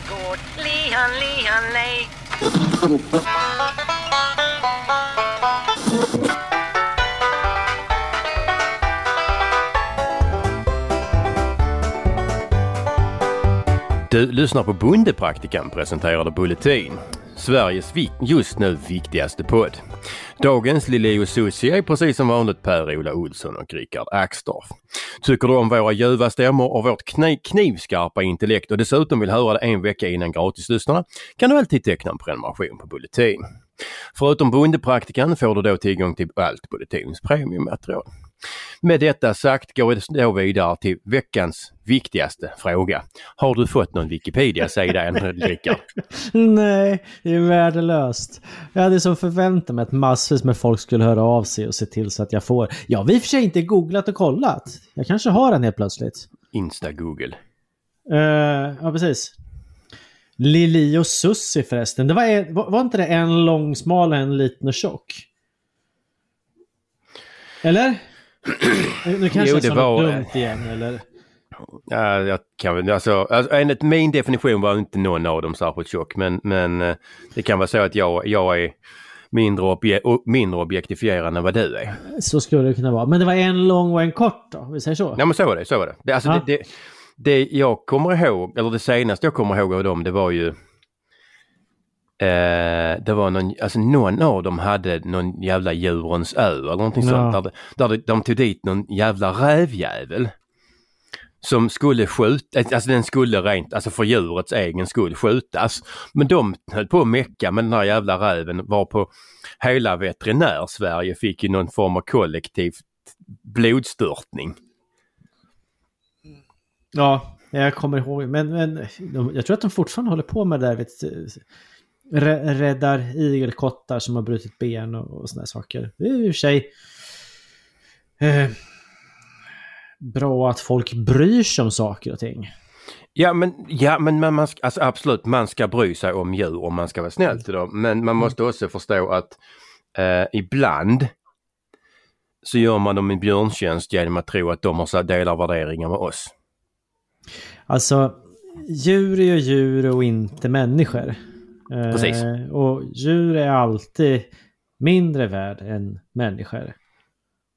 gård. Lihan, lihan, lej. Du lyssnar på Bondepraktikan presenterade Bulletin. Sveriges just nu viktigaste podd. Dagens Lili Susi är precis som vanligt Per-Ola Olsson och Rickard Axdorff. Tycker du om våra ljuva stämmor och vårt kni- knivskarpa intellekt och dessutom vill höra det en vecka innan gratislyssnarna kan du alltid teckna en prenumeration på Bulletin. Förutom Bondepraktikan får du då tillgång till allt Bulletins premiummaterial. Med detta sagt går vi då vidare till veckans viktigaste fråga. Har du fått någon Wikipedia-sida än Rickard? Nej, det är värdelöst. Jag hade så förväntat mig att massvis med folk skulle höra av sig och se till så att jag får. Jag har i och för sig inte googlat och kollat. Jag kanske har den helt plötsligt. Insta-Google. Uh, ja, precis. Lili och Sussi förresten. Det var, en, var, var inte det en lång, smal och en liten och tjock? Eller? Nu kanske Jo, det var- något dumt igen, eller? Ja, jag kan väl, alltså, alltså, enligt min definition var inte någon av dem särskilt tjock men, men eh, det kan vara så att jag, jag är mindre, obje, mindre objektifierad än vad du är. Så skulle det kunna vara. Men det var en lång och en kort då, vi säger så? Ja men så var det, så var det. det, alltså, Ja. det, det, det jag kommer ihåg, eller det senaste jag kommer ihåg av dem det var ju Eh, det var någon, alltså någon av dem hade någon jävla djurens ö eller någonting Ja. sånt. Där, där de- de tog dit någon jävla rävjävel. Som skulle skjuta, alltså den skulle rent, alltså för djurets egen skull skjutas. Men de höll på att mecka med den här jävla räven var på hela veterinär-Sverige fick ju någon form av kollektiv blodstörtning. Ja, jag kommer ihåg. Men, men de, jag tror att de fortfarande håller på med det där. Vet, räddar igelkottar som har brutit ben och, och sådana saker. Det är i och för sig eh, bra att folk bryr sig om saker och ting. Ja men, ja, men man, man, ska- alltså absolut man ska bry sig om djur om man ska vara snäll till dem. Men man måste också förstå att eh, ibland så gör man dem en björntjänst genom att tro att de har så- delar värderingar med oss. Alltså, djur är ju djur och inte människor. Eh, Precis. Och djur är alltid mindre värd än människor.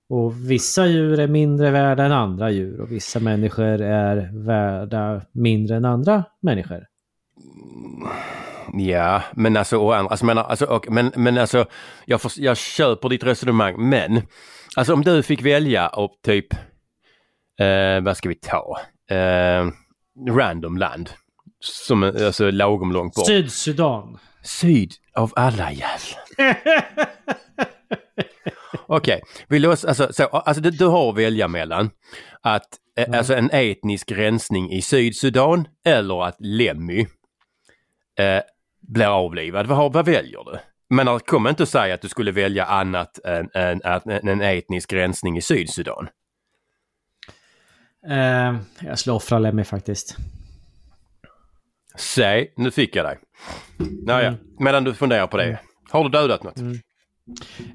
Och vissa djur är mindre värda än andra djur och vissa människor är värda mindre än andra människor. Ja, men alltså, och andra, alltså, menar, alltså och, men, men alltså jag, för, jag köper ditt resonemang men alltså om du fick välja och typ eh, vad ska vi ta? Eh, random land. Som alltså lagom långt bort. Sydsudan. Syd av alla jävlar. Okej, vi låtsas, alltså, så, alltså du, du har att välja mellan att eh, alltså en etnisk rensning i Sydsudan eller att Lemmy eh, blir avlivad. Vad, vad väljer du? Men kom inte att säga att du skulle välja annat än, än, än en etnisk rensning i Sydsudan. Eh, jag skulle offra Lemmy faktiskt. Säg, nu fick jag dig. Naja, Mm. medan du funderar på det. Har du dödat något?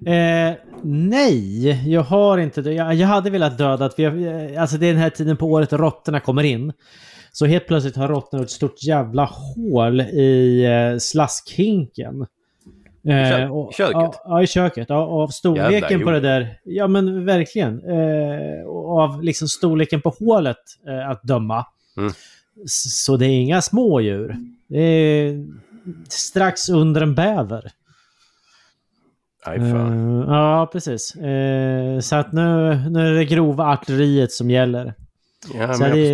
Eh, nej, jag har inte det. Jag, jag hade velat döda att vi har, eh, Alltså det är den här tiden på året råttorna kommer in. Så helt plötsligt har råttorna ett stort jävla hål i eh, slaskhinken. kö- och- i köket? Ja, ja, i köket. Ja, och av storleken Jävla på det där. Ja, men verkligen. Eh, och av liksom storleken på hålet eh, att döma. Mm. Så det är inga små djur. Det är strax under en bäver. Nej, fan. Eh, ja, precis. Eh, så att nu, nu är det grova artilleriet som gäller. Ja, så jag det,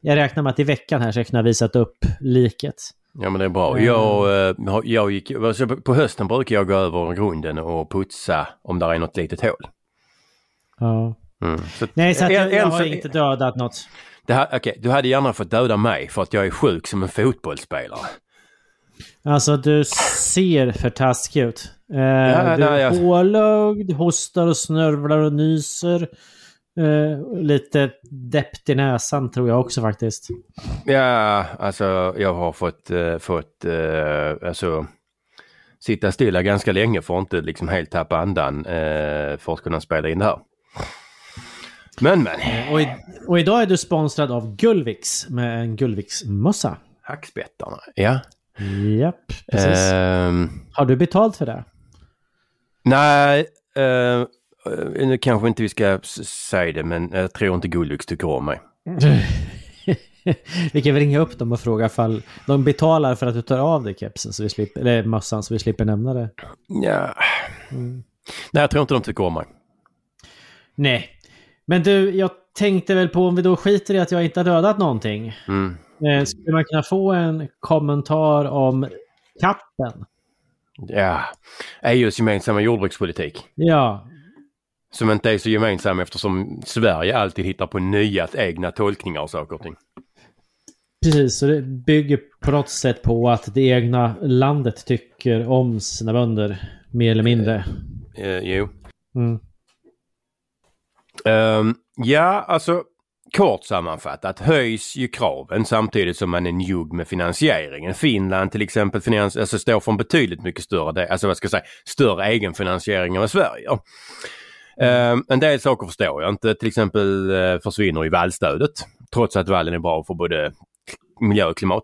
jag räknar med att i veckan här ska jag kunna visat upp liket. Ja men det är bra. Jag, eh, har- jag gick, alltså, på hösten brukar jag gå över grunden och putsa om där är något litet hål. Ja. Mm. Så, Nej, så att jag, jag har inte dödat något. Det här, okej, du hade gärna fått döda mig för att jag är sjuk som en fotbollsspelare. Alltså du ser för taskig ut. Eh, Ja, du är jag- hålögd, hostar och snörvlar och nyser. Eh, lite deppt i näsan tror jag också faktiskt. Ja, alltså jag har fått, eh, fått eh, alltså, sitta stilla ganska länge för att inte liksom helt tappa andan eh, för att kunna spela in det här. Men men, Och, i, och idag är du sponsrad av Gullviks med en Gullviks-mössa. Hackspettarna, ja. Japp, precis. Ehm, Har du betalt för det? nej, eh, nu kanske inte vi ska säga det men jag tror inte Gullux tycker om mig. vi kan väl ringa upp dem och fråga ifall de betalar för att du tar av dig kepsen, så vi slipper, eller mössan, så vi slipper nämna det. Ja. Mm. Nej, jag tror inte de tycker om mig. Nej. Men du, jag tänkte väl på om vi då skiter i att jag inte har dödat någonting. Mm. Eh, skulle man kunna få en kommentar om kappen? Ja, EUs gemensamma jordbrukspolitik. Ja, Som inte är så gemensam eftersom Sverige alltid hittar på nya egna tolkningar av saker och ting. precis. Så det bygger på något sätt på att det egna landet tycker om sina bönder, mer eller mindre. Eh, jo. Mm. Ehm, ja, alltså kort sammanfattat höjs ju kraven samtidigt som man är njugg med finansieringen. Finland till exempel finans, alltså står för en betydligt mycket större, alltså vad ska jag säga, större egenfinansiering än vad Sverige gör. Ehm, en del saker förstår jag inte. Till exempel eh, försvinner ju vallstödet trots att vallen är bra för både miljö och klimat.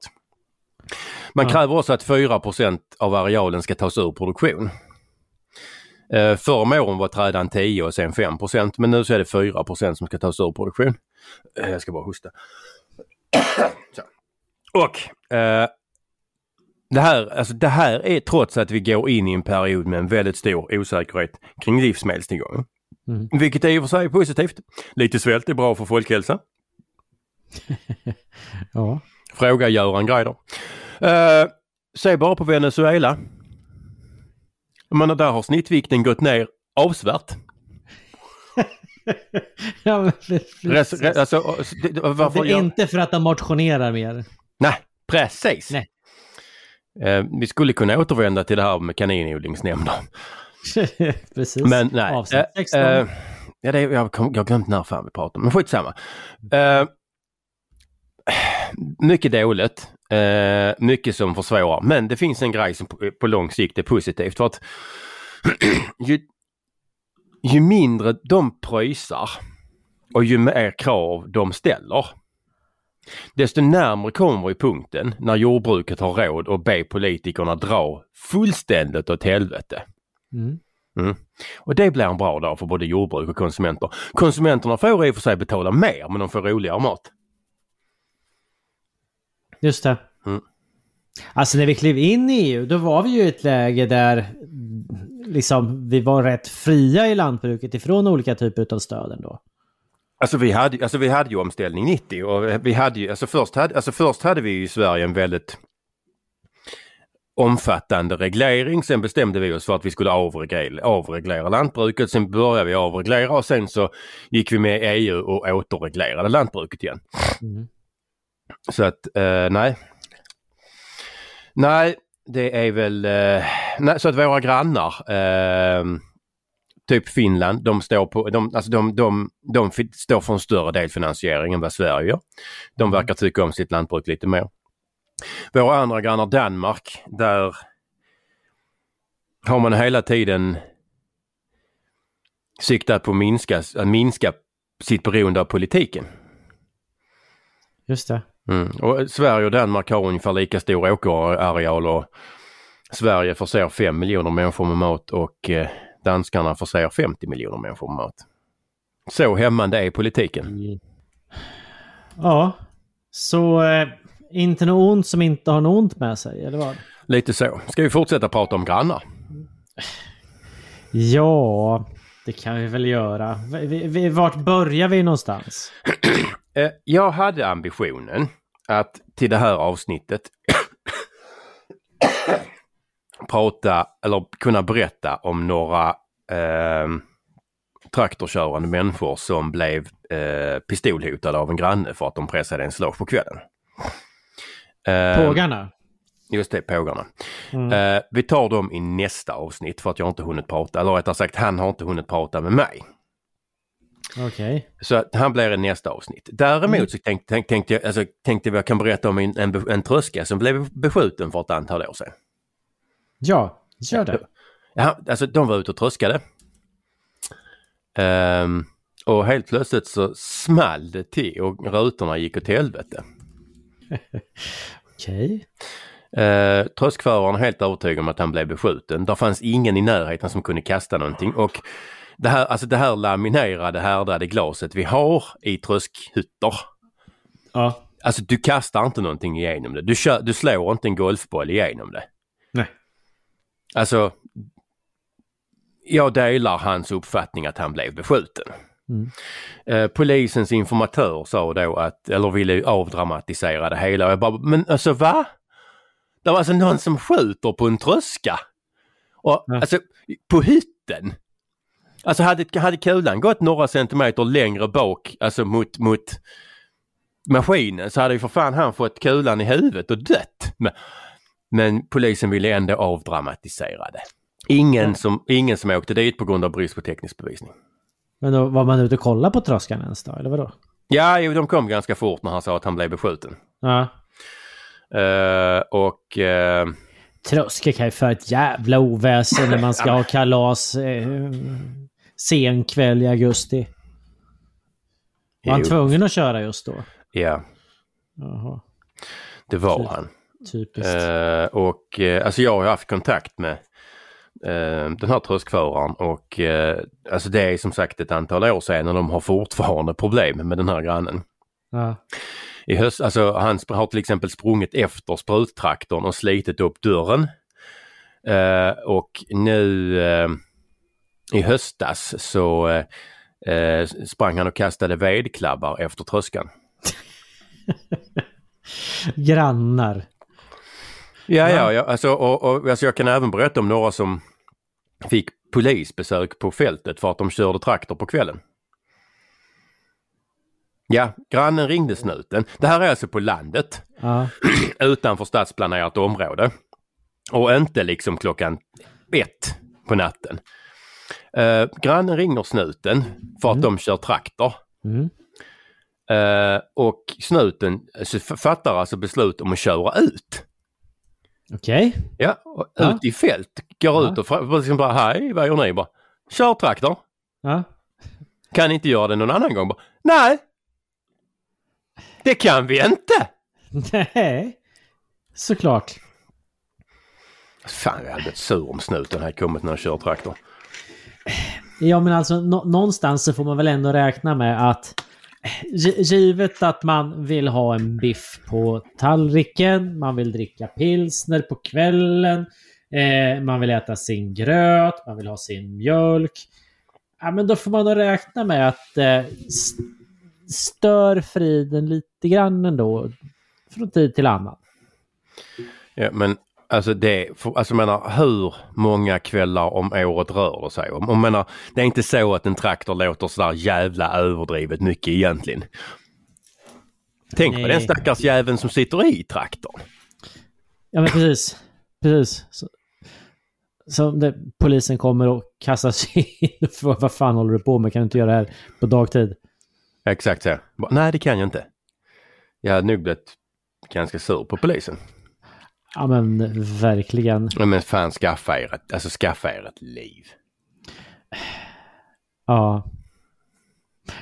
Man Ja. kräver också att 4% av arealen ska tas ur produktion. Eh, förr om åren var trädan 10 och sen 5% men nu så är det 4% som ska tas ur produktion. Eh, jag ska bara hosta. Och eh, det, här, alltså det här är trots att vi går in i en period med en väldigt stor osäkerhet kring livsmedelstillgången. Mm. Vilket är i och för sig positivt. Lite svält är bra för folkhälsan. Ja. Fråga Göran Greider. Uh, se bara på Venezuela. Jag menar, där har snittvikten gått ner avsevärt. ja men. Res, re, alltså, det- varför det är jag- inte för att de motionerar mer. Nej, precis. Nej. Eh, vi skulle kunna återvända till det här med kaninodlingsnämnder. precis. Men nej. Avsnitt Eh, 16. eh, ja, det, jag, kom, jag har glömt när fan vi pratade om, men skitsamma. Uh, mycket dåligt. Eh, mycket som försvårar. Men det finns en grej som på, på lång sikt är positivt. För att ju, ju mindre de pröjsar och ju mer krav de ställer desto närmare kommer vi punkten när jordbruket har råd att be politikerna dra fullständigt åt helvete. Mm. Och det blir en bra dag för både jordbruk och konsumenter. Konsumenterna får i och för sig betala mer men de får roligare mat. Just det. Mm. Alltså när vi klev in i EU, då var vi ju i ett läge där liksom, vi var rätt fria i lantbruket ifrån olika typer av stöd ändå. Alltså vi hade, alltså vi hade ju omställning 90 och vi hade ju, alltså först hade, alltså först hade vi i Sverige en väldigt omfattande reglering. Sen bestämde vi oss för att vi skulle avreglera, avreglera lantbruket. Sen började vi avreglera och sen så gick vi med i EU och återreglerade lantbruket igen. Mm. Så att eh, nej. Nej, det är väl eh, nej, så att våra grannar eh, typ Finland, de står på, de, alltså de, de, de står för en större del finansiering än vad Sverige gör. De verkar tycka om sitt lantbruk lite mer. Våra andra grannar Danmark, där har man hela tiden siktat på att minska, att minska sitt beroende av politiken. Just det. Mm. Och Sverige och Danmark har ungefär lika stor åkerareal och Sverige förser 5 miljoner människor med mat och eh, danskarna förser 50 miljoner människor med mat. Så hämmande är politiken. Ja, så eh, inte något ont som inte har något ont med sig, eller vad? Lite så. Ska vi fortsätta prata om grannar? Ja, det kan vi väl göra. Vart börjar vi någonstans? Eh, jag hade ambitionen att till det här avsnittet prata eller kunna berätta om några eh, traktorkörande människor som blev eh, pistolhotade av en granne för att de pressade en slag på kvällen. Eh, Pågarna? Just det, pågarna. Mm. Eh, vi tar dem i nästa avsnitt för att jag inte hunnit prata, eller rättare sagt han har inte hunnit prata med mig. Okej. Så att han blir i nästa avsnitt. Däremot Mm. så tänkte, tänkte, tänkte, jag, alltså, tänkte jag kan berätta om en, en, en tröska som blev beskjuten för ett antal år sedan. Ja, gör det. Ja, alltså de var ute och tröskade. Ehm, och helt plötsligt så small det till och rutorna gick åt helvete. Okej. Eh, tröskföraren är helt övertygad om att han blev beskjuten. Där fanns ingen i närheten som kunde kasta någonting och det här, alltså det här laminerade härdade glaset vi har i tröskhytter. Ja. Alltså du kastar inte någonting igenom det. Du, kör, du slår inte en golfboll igenom det. Nej. Alltså, jag delar hans uppfattning att han blev beskjuten. Mm. Eh, polisens informatör sa då att, eller ville avdramatisera det hela. Jag bara, men alltså va? Det var alltså någon som skjuter på en tröska. Och Ja. alltså på hytten. Alltså hade, hade kulan gått några centimeter längre bak, alltså mot, mot maskinen så hade ju för fan han fått kulan i huvudet och dött. Men, men polisen ville ändå avdramatisera det. Ingen, Ja. som, ingen som åkte dit på grund av brist på teknisk bevisning. Men då var man ute och kollade på tröskan ens då, eller vadå? Ja, jo, de kom ganska fort när han sa att han blev beskjuten. Ja. Eh, och eh, Tröskor kan ju för ett jävla oväsen när man ska ha kalas eh, sen kväll i augusti. Var han jo, tvungen att köra just då? ja, Jaha, det var Typ. han. typiskt. Eh, och eh, alltså jag har haft kontakt med eh, den här tröskföraren och eh, alltså det är som sagt ett antal år sedan och de har fortfarande problem med den här grannen. Ja. I höst, alltså han har till exempel sprungit efter spruttraktorn och slitit upp dörren. Eh, och nu i höstas så eh, eh, sprang han och kastade vedklabbar efter tröskan. Grannar. Ja, Ja. ja, ja alltså, och, och, alltså jag kan även berätta om några som fick polisbesök på fältet för att de körde traktor på kvällen. Ja, grannen ringde snuten. Det här är alltså på landet Ja. utanför stadsplanerat område. Och inte liksom klockan ett på natten. Eh, grannen ringer snuten för att de kör traktor. Mm. Eh, och snuten f- fattar alltså beslut om att köra ut. Okej. Ja, och Ja. ut i fält. Går Ja. ut och liksom bara hej, vad gör ni? Bara, Kör traktor. Ja. Kan inte göra det någon annan gång? Bara, Nej! Det kan vi inte! Nej. Såklart. Fan, jag hade blivit sur om snuten hade kommit när jag kör traktor. Ja men alltså nå- någonstans så får man väl ändå räkna med att givet att man vill ha en biff på tallriken, man vill dricka pilsner på kvällen, eh, man vill äta sin gröt, man vill ha sin mjölk. Ja men då får man nog räkna med att eh, stör friden lite grann ändå från tid till annan. Ja, men alltså det, för, alltså menar hur många kvällar om året rör det sig om? Jag menar, det är inte så att en traktor låter sådär jävla överdrivet mycket egentligen. Tänk på Nej. den stackars jäveln som sitter i traktorn. Ja men precis. Precis. Så, så det, polisen kommer och kastar sig in. För, vad fan håller du på med? Kan du inte göra det här på dagtid? Exakt så. Nej, det kan jag inte. Jag hade nog blivit ganska sur på polisen. Ja men verkligen. Ja, Men fan, skaffa er ett, alltså skaffa er ett liv. Ja.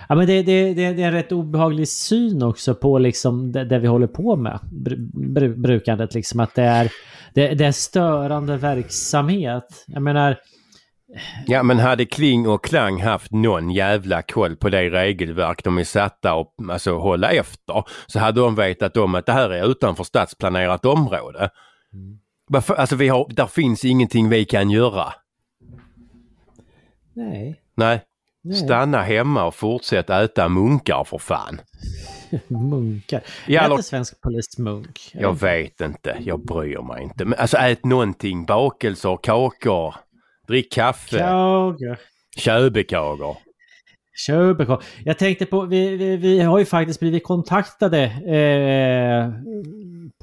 Ja men det, det, det, det är en rätt obehaglig syn också på liksom det, det vi håller på med. Bru, brukandet liksom. Att det är, det, det är störande verksamhet. Jag menar. Ja, men hade Kling och Klang haft någon jävla koll på det regelverk de är satta att alltså, hålla efter så hade de vetat om att det här är utanför stadsplanerat område. Varför, alltså vi har, där finns ingenting vi kan göra. Nej. Nej, nej. stanna hemma och fortsätt äta munkar för fan. Munkar. Ja, Äter eller- svensk polis munk? Jag vet inte, jag bryr mig inte. Men alltså ät någonting, bakelser, kakor, drick kaffe, Kaga. köbekakor. Köpekort. Jag tänkte på, vi, vi, vi har ju faktiskt blivit kontaktade eh,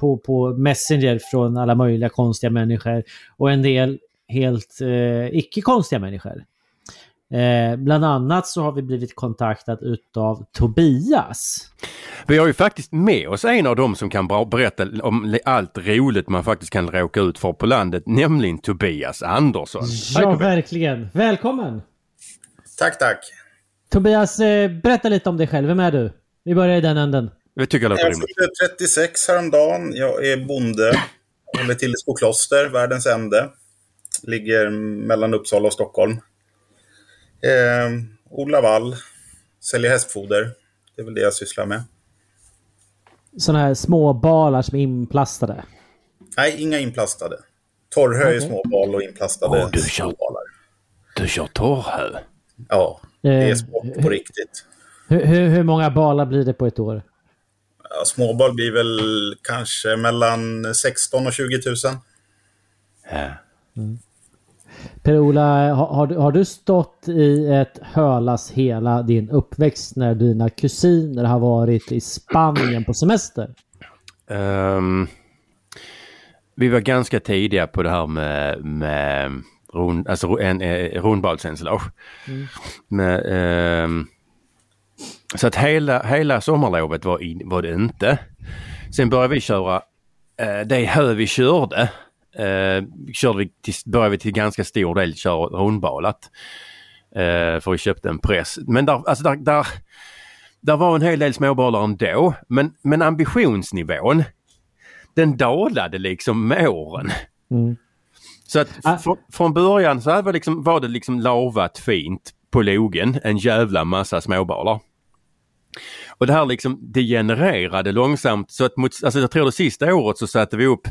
på, på Messenger från alla möjliga konstiga människor och en del helt eh, icke-konstiga människor. Eh, bland annat så har vi blivit kontaktad utav Tobias. Vi har ju faktiskt med oss en av dem som kan berätta om allt roligt man faktiskt kan råka ut för på landet, nämligen Tobias Andersson. Hej, Ja, Tobias. verkligen. Välkommen! Tack, tack. Tobias, eh, berätta lite om dig själv. Vem är du? Vi börjar i den änden. Det tycker jag låter Jag rimligt. fyllde 36 häromdagen. Jag är bonde. Håller till i Skokloster, världens ände. Ligger mellan Uppsala och Stockholm. Eh, odlar vall. Säljer hästfoder. Det är väl det jag sysslar med. Sådana här små balar som är inplastade. Nej, inga inplastade. Torrhö är Okej. småbal och inplastade Åh, du kör- småbalar. Du kör torrhö. Ja, det är Eh, sport på riktigt. Hur, hur, hur många balar blir det på ett år? Ja, småbal blir väl kanske mellan 16 och 20 000. Ja. Per-Ola, har, har, du- stått i ett hölas hela din uppväxt när dina kusiner har varit i Spanien på semester? Ehm, vi var ganska tidiga på det här med, med rund, alltså en, eh, rundbalsensilage. Med, ehm, så att hela, hela sommarlovet var, in, var det inte. Sen började vi köra, eh, det hö vi körde, eh, körde vi till, började vi till ganska stor del köra rundbalat. Eh, för vi köpte en press. Men där, alltså där, där, där var en hel del småbalar ändå. Men, men ambitionsnivån den dalade liksom med åren. Mm. Så att Ah. fr- från början så var, liksom, var det liksom lavat fint på logen, en jävla massa småbalar. Och det här liksom degenererade långsamt så att mot, alltså jag tror det sista året så satte vi upp,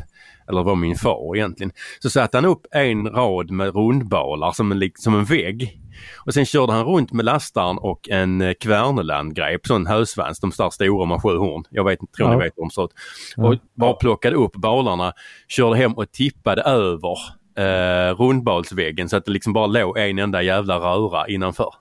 eller var min far egentligen, så satte han upp en rad med rundbalar som en, som en vägg. Och sen körde han runt med lastaren och en eh, Kverneland-grep, sån hösvans, de där stora med sju horn. Jag vet, tror Ja. ni vet ser ut. Och bara plockade upp balarna, körde hem och tippade över eh, rundbalsväggen så att det liksom bara låg en enda jävla röra innanför.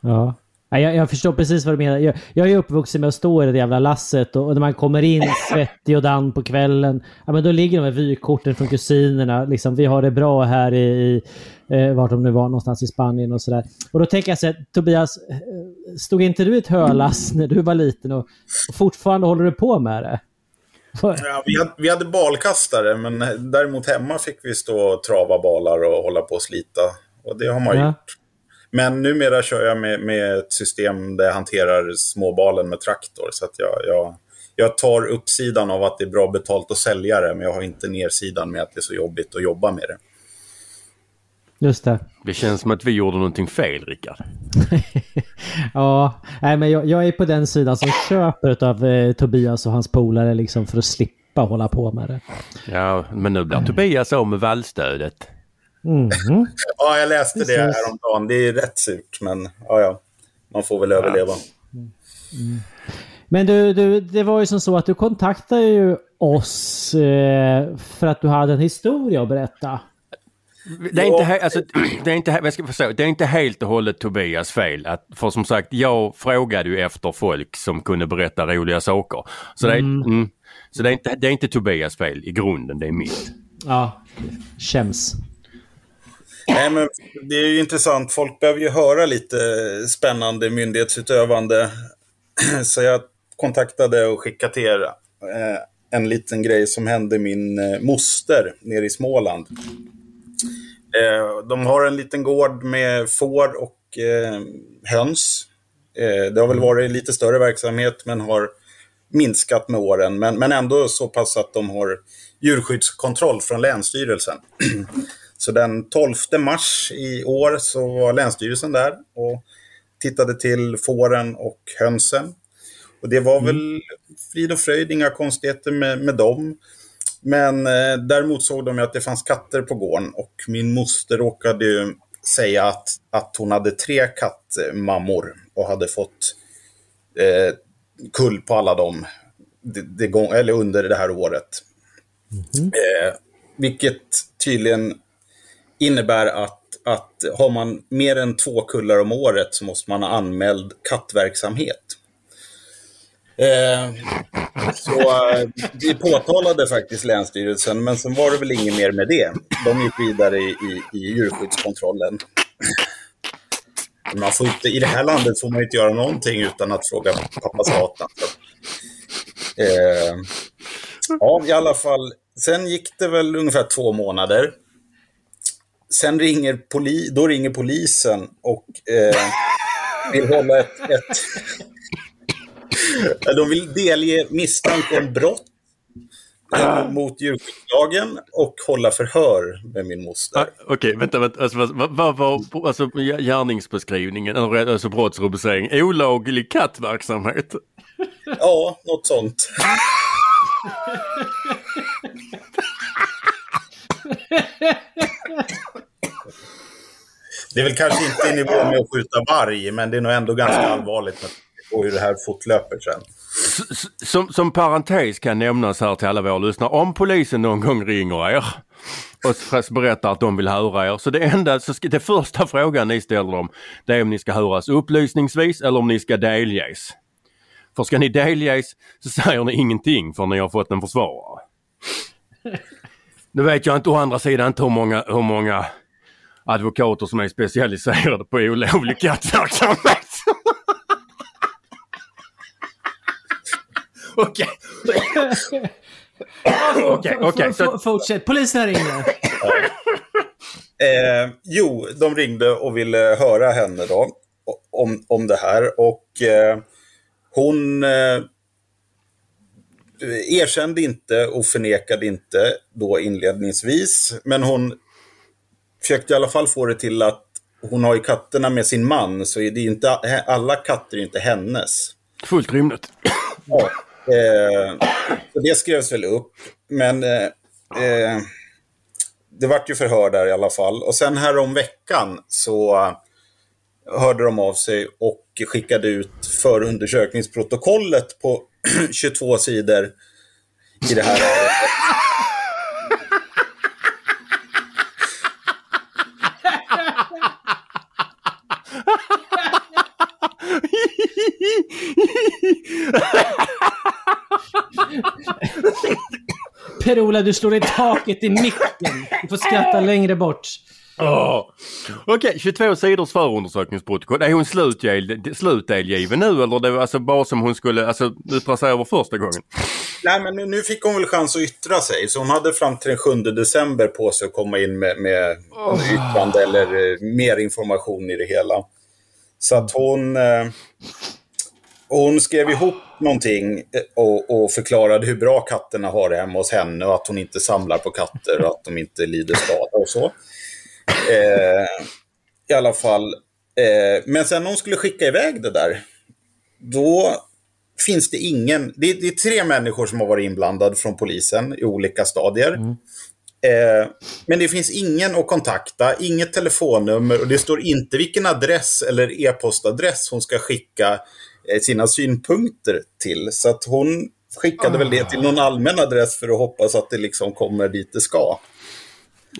Ja. Ja, Jag, jag förstår precis vad du menar. Jag, jag är uppvuxen med att stå i det jävla lasset och, och när man kommer in svettig och dan på kvällen, ja men då ligger de här vykorten från kusinerna. Liksom, vi har det bra här i, i eh, vart de nu var någonstans i Spanien och sådär. Och då tänker jag så här, Tobias, eh, stod inte du i ett hölass när du var liten och, och fortfarande håller du på med det? Ja, vi, hade, vi hade balkastare, men däremot hemma fick vi stå och trava balar och hålla på och slita. Och det har man Ja. gjort. Men numera kör jag med, med ett system där jag hanterar småbalen med traktor. Så att jag, jag, jag tar uppsidan av att det är bra betalt att sälja det, men jag har inte nersidan med att det är så jobbigt att jobba med det. Just det. Det känns som att vi gjorde någonting fel Rickard. Ja, nej, men jag, jag är på den sidan som köper av eh, Tobias och hans polare liksom för att slippa hålla på med det. Ja, men nu blir Tobias av med vallstödet. Mhm. Ja, jag läste det Precis. häromdagen. Det är rätt surt, men ja, ja. Man får väl överleva. Men du, du, det var ju som så att du kontaktade ju oss eh, för att du hade en historia att berätta. Det är, inte, alltså, det, är inte, jag ska förstå, det är inte helt och hållet Tobias fel. Att, för som sagt, jag frågade ju efter folk som kunde berätta roliga saker. Så, det, är, mm, så det, är inte, det är inte Tobias fel i grunden, det är mitt. Ja, känns. Nej, men det är ju intressant. Folk behöver ju höra lite spännande myndighetsutövande. Så jag kontaktade och skickade till er eh, en liten grej som hände min eh, moster nere i Småland. Eh, de har en liten gård med får och höns. Det har väl varit lite större verksamhet men har minskat med åren. Men, men ändå så pass att de har djurskyddskontroll från Länsstyrelsen. Så den 12 mars i år så var Länsstyrelsen där och tittade till fåren och hönsen. Och det var väl frid och fröjd, inga konstigheter med, med dem. Men eh, däremot såg de ju att det fanns katter på gården och min moster råkade ju säga att, att hon hade tre kattmammor och hade fått eh, kull på alla dem det, det gång, eller under det här året. Eh, vilket tydligen innebär att, att har man mer än två kullar om året så måste man ha anmäld kattverksamhet. Eh, så eh, vi påtalade faktiskt Länsstyrelsen, men sen var det väl inget mer med det. De gick vidare i, i, i djurskyddskontrollen. Man får inte, I det här landet får man inte göra någonting utan att fråga pappa Satan. Eh, ja, i alla fall. Sen gick det väl ungefär två månader. Sen ringer, poli, då ringer polisen och eh, vill hålla ett, ett De vill delge misstanke om brott eh, mot djurskyddslagen och hålla förhör med min moster. Ah, Okej, vänta, vänta. Alltså, vad vad var alltså, gärningsbeskrivningen, eller alltså brottsrubricering? Olaglig kattverksamhet? Ja, något sånt. Det är väl kanske inte i nivå med att skjuta varg, men det är nog ändå ganska allvarligt med på hur det här fortlöper sen. Som, som parentes kan nämnas här till alla våra lyssnare, om polisen någon gång ringer er och berättar att de vill höra er, så det enda, så ska, det första frågan ni ställer dem, det är om ni ska höras upplysningsvis eller om ni ska delges. För ska ni delges så säger ni ingenting för ni har fått en försvarare. Nu vet jag inte å andra sidan inte hur många, hur många advokater som är specialiserade på olovlig kattverksamhet. Okej. Okej, okej. Fortsätt, polisen här inne. Eh, jo, de ringde och ville höra henne då om, om det här. Och eh, hon eh, erkände inte och förnekade inte då inledningsvis. Men hon försökte i alla fall få det till att hon har ju katterna med sin man. Så det är inte, alla katter är inte hennes. Fullt rimligt. Ja, eh, så det skrevs väl upp. Men eh, eh, det vart ju förhör där i alla fall. Och sen här om veckan så hörde de av sig och skickade ut förundersökningsprotokollet på 22 sidor i det här Per-Ola, du slår i taket i micken. Du får skratta längre bort. Åh. Okej, 22 sidors förundersökningsprotokoll. Är hon slutgel- slutdelgiven nu eller det var alltså bara som hon skulle alltså, yttra sig över första gången? Nej, men nu- nu fick hon väl chans att yttra sig. Så hon hade fram till den 7 december på sig att komma in med, med yttrande eller eh, mer information i det hela. Så att hon, eh, hon skrev ihop någonting eh, och, och förklarade hur bra katterna har det hemma hos henne och att hon inte samlar på katter och att de inte lider skada och så. Eh, I alla fall. Eh, men sen när hon skulle skicka iväg det där, då finns det ingen... Det är, det är tre människor som har varit inblandade från polisen i olika stadier. Eh, men det finns ingen att kontakta, inget telefonnummer och det står inte vilken adress eller e-postadress hon ska skicka sina synpunkter till. Så att hon skickade väl det till någon allmän adress för att hoppas att det liksom kommer dit det ska.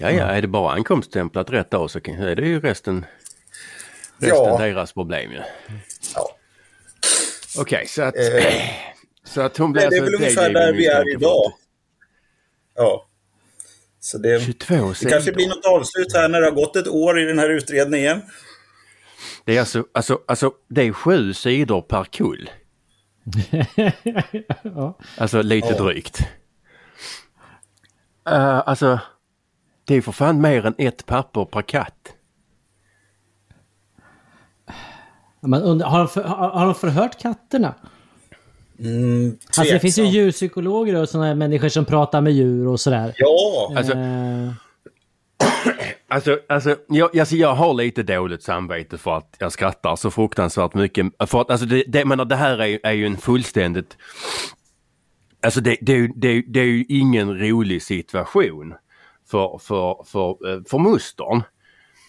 Ja, ja, är det bara ankomststämplat rätt dag så är det ju resten, resten Ja. deras problem ju. Ja. Okej, så att... Eh, så att hon blir det är alltså väl ungefär där vi är idag. Ja. Så det, 22 det kanske blir något avslut här när det har gått ett år i den här utredningen. Det är alltså, alltså, alltså det är sju sidor per kull. ja. Alltså lite Ja. drygt. Uh, alltså, det är för fan mer än ett papper per katt. Man undrar, har, de för, har, har de förhört katterna? Mm, Alltså det finns ju djurpsykologer och sådana här människor som pratar med djur och sådär. Ja, Alltså, Eh, Alltså, alltså, jag, alltså jag har lite dåligt samvete för att jag skrattar så fruktansvärt mycket. För att, alltså det, det, menar, det här är, är ju en fullständigt... Alltså det, det, det, det är ju ingen rolig situation för, för, för, eh, för mustern.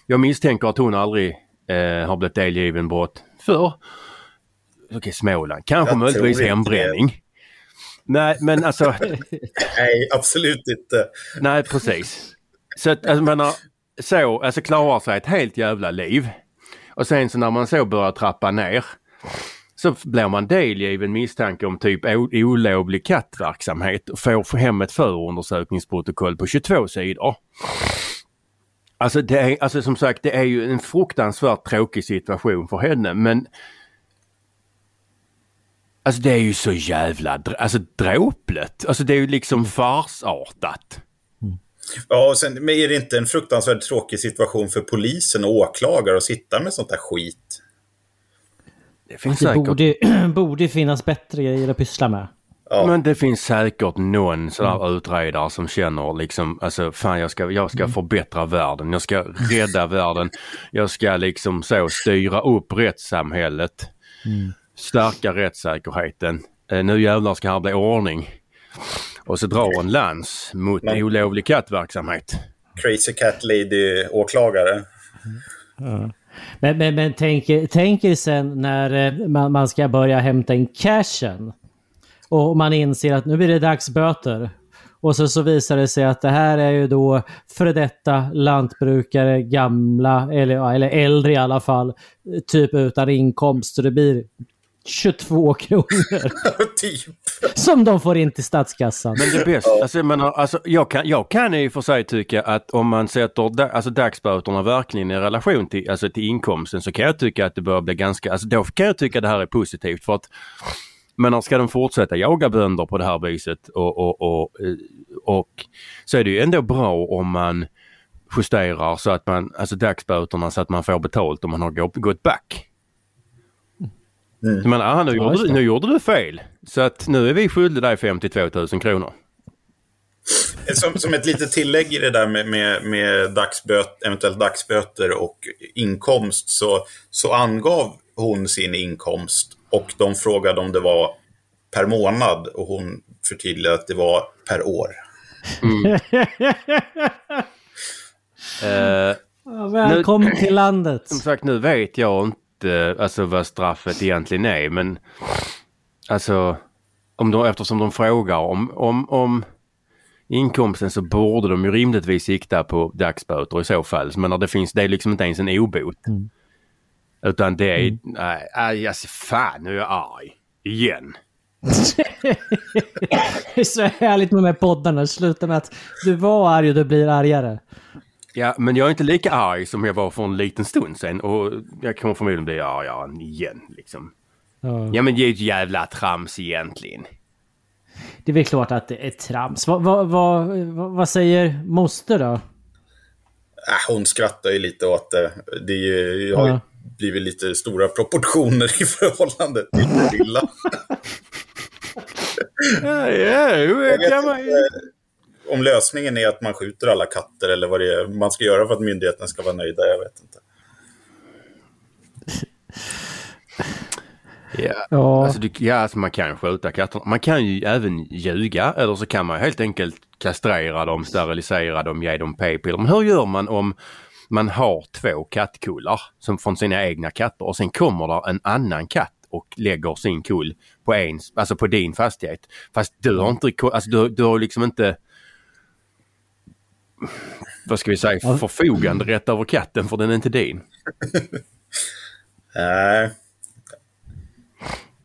Jag misstänker att hon aldrig eh, har blivit delgiven brott för Okej, Småland. Kanske Jag möjligtvis inte hembränning. Nej, men alltså... nej, absolut inte. Nej, precis. Så att, alltså, man har, så, alltså klarar sig ett helt jävla liv. Och sen så när man så börjar trappa ner så blir man delgiven misstanke om typ olovlig kattverksamhet och får hem ett förundersökningsprotokoll på 22 sidor. Alltså, det är, alltså som sagt, det är ju en fruktansvärt tråkig situation för henne men Alltså det är ju så jävla alltså, dråpligt. Alltså det är ju liksom farsartat. Ja, och sen, men är det inte en fruktansvärt tråkig situation för polisen och åklagare att sitta med sånt där skit? Det finns Det säkert borde, borde finnas bättre grejer att pyssla med. Ja. Men det finns säkert någon sådär utredare som känner liksom, alltså fan jag ska, jag ska förbättra världen, jag ska rädda världen, jag ska liksom så styra upp rättssamhället, stärka rättssäkerheten. Eh, nu jävlar ska här bli ordning. Och så drar en lans mot Men- olovlig kattverksamhet. Crazy Cat Lady-åklagare. Men, men, men tänk, tänk er sen när eh, man, man ska börja hämta in cashen. Och man inser att nu blir det dagsböter. Och så, så visar det sig att det här är ju då före detta lantbrukare, gamla eller, eller äldre i alla fall, typ utan inkomst. Så det blir 22 kronor typ. som de får in till statskassan. Men det bästa, alltså, jag, menar, alltså, jag, kan, jag kan och för sig tycka att om man sätter da, alltså, dagsböterna verkligen i relation till, alltså, till inkomsten så kan jag tycka att det börjar bli ganska, alltså då kan jag tycka att det här är positivt för att men ska de fortsätta jaga bönder på det här viset och, och, och, eh, och så är det ju ändå bra om man justerar så att man, alltså dagsböterna så att man får betalt om man har gått back. Mm. Men aha, nu, gjorde du, nu gjorde du fel. Så att nu är vi skyldiga dig 52 000 kronor. Som, som ett litet tillägg i det där med, med, med dagsböt, eventuellt dagsböter och inkomst så, så angav hon sin inkomst och de frågade om det var per månad och hon förtydligade att det var per år. Eh, Ja, Välkommen till landet. som sagt nu vet jag inte alltså vad straffet egentligen är men alltså om de, eftersom de frågar om, om, om inkomsten så borde de ju rimligtvis sikta på dagsböter i så fall. Men det finns, det är liksom inte ens en obot. Utan det är, nej, aj, alltså fan nu är jag arg. Igen. Det är så härligt med de här poddarna. Sluta med att du var arg och du blir argare. Ja, men jag är inte lika arg som jag var för en liten stund sedan och jag kommer förmodligen bli argare igen liksom. Ja. Ja men det är ju ett jävla trams egentligen. Det är väl klart att det är trams. Vad, vad, vad, vad, vad säger moster då? Äh, hon skrattar ju lite åt det. Det är ju, har ju Ja. blivit lite stora proportioner i förhållande till det lilla. Ja, ja, Jag vet kan man inte om lösningen är att man skjuter alla katter eller vad det är man ska göra för att myndigheten ska vara nöjda. Jag vet inte. Ja. Ja, Alltså, du, ja, alltså man kan skjuta katterna. Man kan ju även ljuga eller så kan man helt enkelt kastrera dem, sterilisera dem, ge dem p-piller. Men hur gör man om man har två kattkullar som från sina egna katter och sen kommer där en annan katt och lägger sin kull på en, alltså på din fastighet. Fast du har inte, alltså du, du har liksom inte vad ska vi säga, Ja. förfogande rätt över katten för den är inte din. Nej.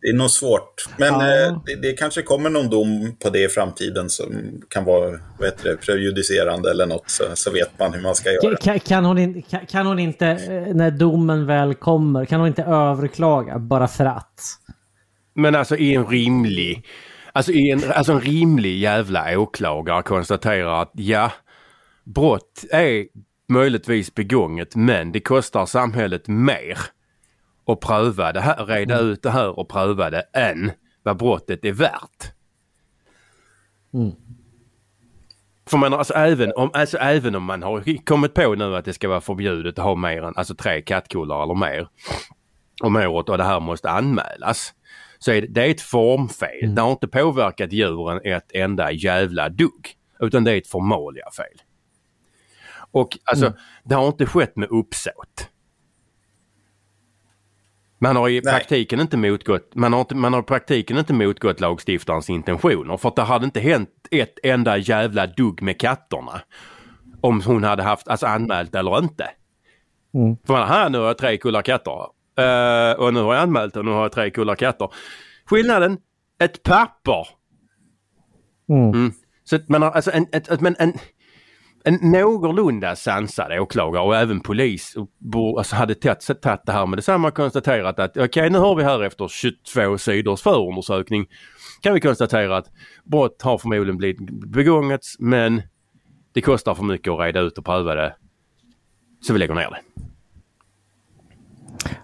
Det är nog svårt. Men Ja. eh, det, det kanske kommer någon dom på det i framtiden som kan vara vad heter det, prejudicerande eller något. Så, så vet man hur man ska göra. kan, kan, hon in, kan, kan hon inte, eh, när domen väl kommer, kan hon inte överklaga bara för att? Men alltså i en rimlig, alltså, i en, alltså en rimlig jävla åklagare konstaterar att ja, brott är möjligtvis begånget men det kostar samhället mer att pröva det här, reda ut det här och pröva det än vad brottet är värt. Mm. För man, alltså, även om, alltså även om man har kommit på nu att det ska vara förbjudet att ha mer än alltså tre kattkullar eller mer om året och det här måste anmälas. Så är det, det är ett formfel. Det har inte påverkat djuren ett enda jävla dugg. Utan det är ett formaliafel. Och alltså det har inte skett med uppsåt. Man har i Nej. praktiken inte motgått, man har, inte, man har praktiken inte motgått lagstiftarens intentioner. För att det hade inte hänt ett enda jävla dugg med katterna. Om hon hade haft, alltså anmält eller inte. Mm. För man, här nu har jag tre kullar katter. Eh, och nu har jag anmält och nu har jag tre kullar katter. Skillnaden, ett papper. Mm. Så att man har alltså en, ett, ett, men en, en någorlunda sansad åklagare och även polis och alltså hade tagit det här med detsamma och konstaterat att okej nu har vi här efter 22 sidors förundersökning kan vi konstatera att brott har förmodligen blivit begånget men det kostar för mycket att reda ut och pröva det. Så vi lägger ner det.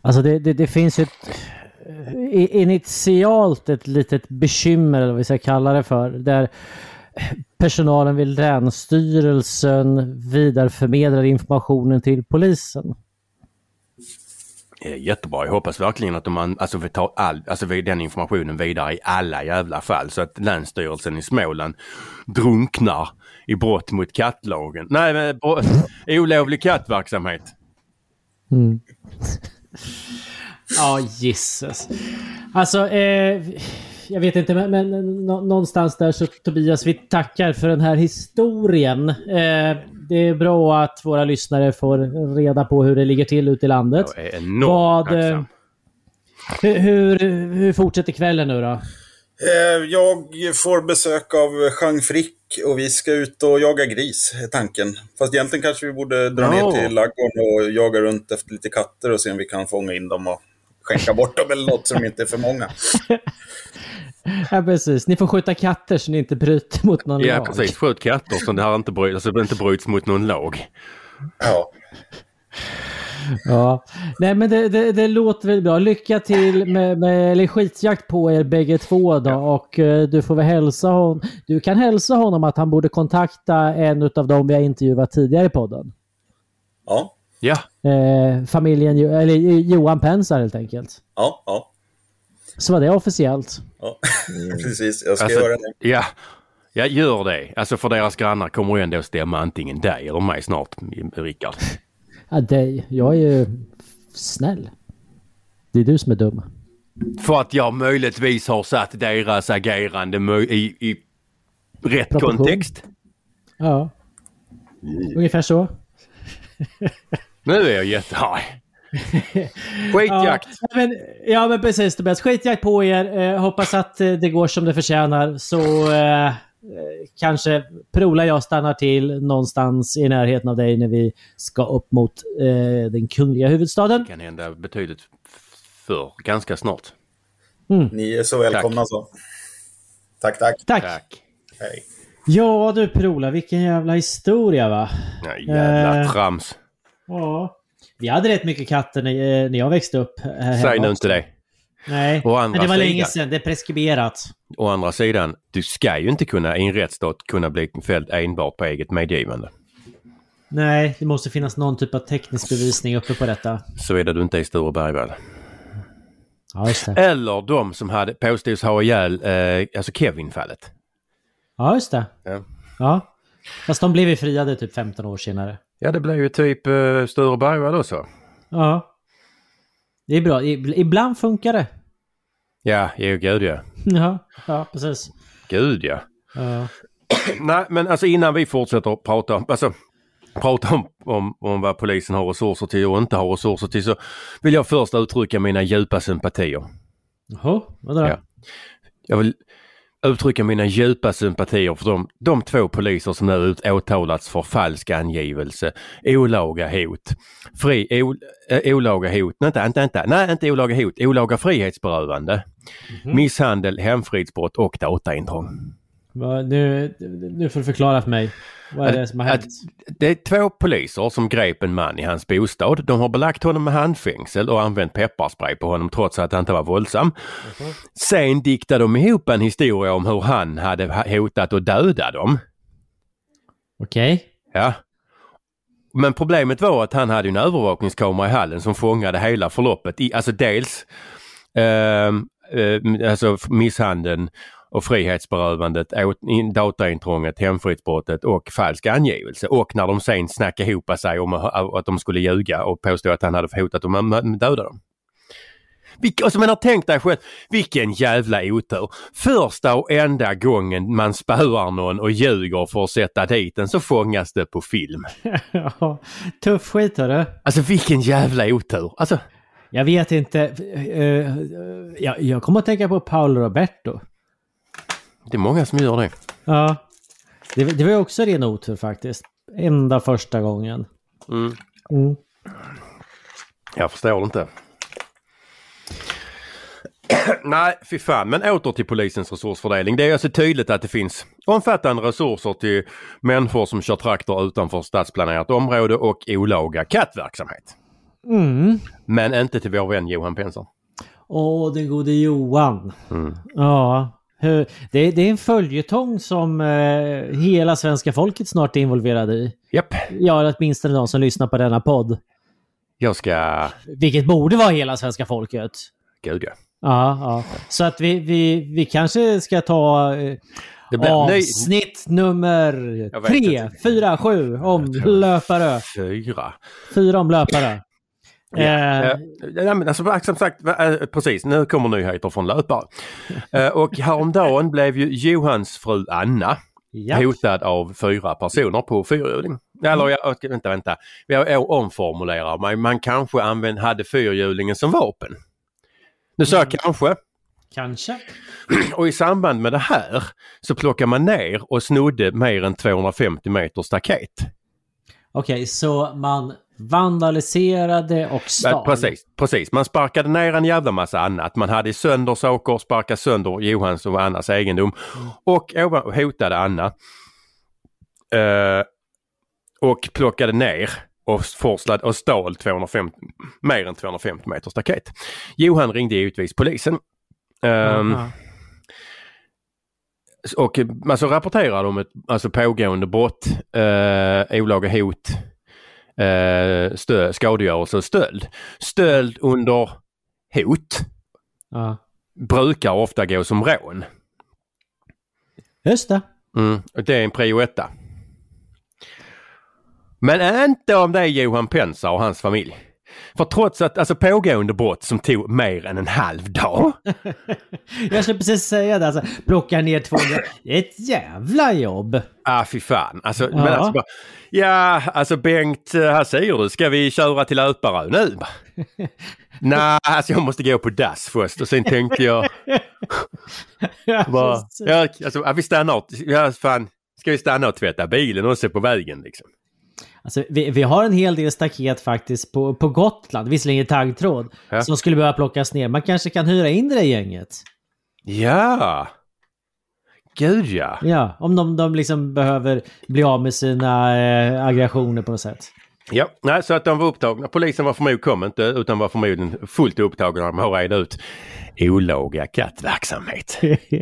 Alltså det, det, det finns ju ett, eh, initialt ett litet bekymmer, eller vad vi ska kalla det för, där personalen vid Länsstyrelsen vidareförmedlar informationen till polisen. Eh, Jättebra. Jag hoppas verkligen att de alltså, vi tar all, alltså, vi- den informationen vidare i alla jävla fall så att Länsstyrelsen i Småland drunknar i brott mot kattlagen. Nej, men bro- olovlig kattverksamhet. Ja, Jesus. Alltså, eh, jag vet inte, men, men nå- någonstans där så Tobias, vi tackar för den här historien. Eh, det är bra att våra lyssnare får reda på hur det ligger till ute i landet. Jag är enormt Vad, eh. Hur, hur, hur fortsätter kvällen nu då? Eh, Jag får besök av Jean Frick och vi ska ut och jaga gris, är tanken. Fast egentligen kanske vi borde dra Ja. ner till ladugården och jaga runt efter lite katter och se om vi kan fånga in dem och skänka bort dem eller något så de inte är för många. Ja, precis. Ni får skjuta katter så ni inte bryter mot någon Ja lag. precis, skjut katter så det här inte, bry, alltså, det inte bryts mot någon lag. Ja. Ja. Nej men det, det, det låter väl bra. Lycka till med, med eller skitjakt på er bägge två då och eh, du får väl hälsa honom. Du kan hälsa honom att han borde kontakta en av dem vi har intervjuat tidigare i podden. Ja. Ja, Eh, familjen, Jo- eller Johan Pensar helt enkelt. Ja. Ja. Så var det officiellt. ja. Precis, jag ska alltså, göra det. ja. Ja, gör det. Alltså för deras grannar kommer ju ändå stämma antingen dig eller mig snart, Rickard. Ja, dig. Jag är ju snäll. Det är du som är dum. För att jag möjligtvis har satt deras agerande i, i rätt Proportion. kontext. Ja. Ungefär så. Nu är jag jättearg. Skitjakt! Ja, men, ja men precis Tobias. Skitjakt på er. Eh, hoppas att eh, det går som det förtjänar. Så eh, kanske Prola jag stannar till någonstans i närheten av dig när vi ska upp mot eh, den kungliga huvudstaden. kan hända betydligt för ganska snart. Ni är så välkomna så. Tack, tack. Tack! Tack. Hej. Ja du Prola, vilken jävla historia va? Ja, jävla Eh. trams. Ja. Vi hade rätt mycket katter när, eh, när jag växte upp. Hemma Säg nu inte det. Nej, Å andra men det var länge sedan. Det är preskriberat. Å andra sidan, du ska ju inte kunna i en rättsstat kunna bli fälld enbart på eget medgivande. Nej, det måste finnas någon typ av teknisk bevisning uppe på detta. Så är det du inte är i Sture Bergvall. Ja, just det. Eller de som hade påstås ha ihjäl, eh, alltså Kevin-fallet. Ja, just det. Ja. Ja. Fast de blev ju friade typ 15 år senare. Ja, det blev ju typ eh, Sture Bergvall också. Ja. Det är bra. Ibland funkar det. Ja, jo gud ja. Ja, ja precis. Gud ja. Ja. Nej, men alltså innan vi fortsätter att prata om, alltså, prata om, om, om vad polisen har resurser till och inte har resurser till så vill jag först uttrycka mina djupa sympatier. Jaha, vadå då? Ja. Jag vill uttrycka mina djupa sympatier för de, de två poliser som nu åtalats för falsk angivelse, olaga hot, fri, o, äh, olaga hot, nej inte, inte, inte, nej inte olaga hot, olaga frihetsberövande, misshandel, hemfridsbrott och dataintrång. Nu, nu får du förklara för mig. Vad är det som har hänt? Det är två poliser som grep en man i hans bostad. De har belagt honom med handfängsel och använt pepparspray på honom trots att han inte var våldsam. Sen diktade de ihop en historia om hur han hade hotat att döda dem. Okej. Ja. Men problemet var att han hade en övervakningskamera i hallen som fångade hela förloppet. I, alltså dels ehm, eh, alltså misshandeln och frihetsberövandet, dataintrånget, hemfridsbrottet och falsk angivelse. Och när de sen snackade ihop sig om att de skulle ljuga och påstå att han hade hotat dem att döda dem. Vilk, alltså menar, tänk dig själv, vilken jävla otur. Första och enda gången man spöar någon och ljuger för att sätta dit den så fångas det på film. Ja, Tuff skit hörru. Alltså vilken jävla otur. Alltså, Jag vet inte. eh, eh, jag, jag kommer att tänka på Paolo Roberto. Det är många som gör det. Ja. Det, det var ju också ren otur faktiskt. Enda första gången. Mm. Mm. Jag förstår inte. Nej, fy fan. Men åter till polisens resursfördelning. Det är alltså tydligt att det finns omfattande resurser till människor som kör traktor utanför stadsplanerat område och olaga kattverksamhet. Mm. Men inte till vår vän Johan Penser. Åh, den gode Johan. Mm. Ja. Det, det är en följetong som eh, hela svenska folket snart är involverade i. Japp, Ja, åtminstone de som lyssnar på denna podd. jag ska... Vilket borde vara hela svenska folket. Gud ja. Ja, ja. Så att vi, vi, vi kanske ska ta eh, Det blir ny... avsnitt nummer Jag vet tre, fyra, sju om löpare. Fyra. Fyra om löpare. Ja. Eh, Eh, men alltså, som sagt, eh, precis, nu kommer nyheter från löpare. Och häromdagen blev ju Johans fru Anna ja. hotad av fyra personer på fyrhjuling. Eller jag, vänta, vänta. Jag omformulerar mig. Man kanske använd, hade fyrhjulingen som vapen. Nu sa jag kanske. Kanske. Och i samband med det här så plockar man ner och snodde mer än 250 meter staket. Okej, så man vandaliserade och stal. precis, precis. Man sparkade ner en jävla massa annat. Man hade sönder saker, sparkat sönder Johans och Annas egendom och hotade Anna. Eh, och plockade ner och forslade och stal 250, mer än 250 meter staket. Johan ringde givetvis polisen. Aha. och alltså rapporterade om ett alltså pågående brott, eh, olaga hot, eh, stö, skadegörelse och stöld. Stöld under hot Ja. brukar ofta gå som rån. Just det. Mm, det är en prio etta. Men inte om det är Johan Pensa och hans familj. För trots att alltså pågående brott som tog mer än en halv dag. Jag skulle precis säga det. Alltså, plocka ner 200. Det är ett jävla jobb. Ah fy fan. Alltså, Ja. men alltså bara, ja, alltså Bengt, eh, här säger du, ska vi köra till Löparö nu? Nej, alltså jag måste gå på dass först och sen tänkte jag, bara, ja, alltså, vi stannar, ja fan, ska vi stanna och tvätta bilen och se på vägen liksom? Alltså, vi, vi har en hel del staket faktiskt på, på Gotland, visserligen i taggtråd, Ja. som skulle behöva plockas ner. Man kanske kan hyra in det där gänget. Ja! Gud ja! Ja, om de, de liksom behöver bli av med sina eh, aggressioner på något sätt. Ja, nej, så att de var upptagna. Polisen var förmodligen, kom inte, utan var förmodligen fullt upptagna med att reda ut olaga kattverksamhet.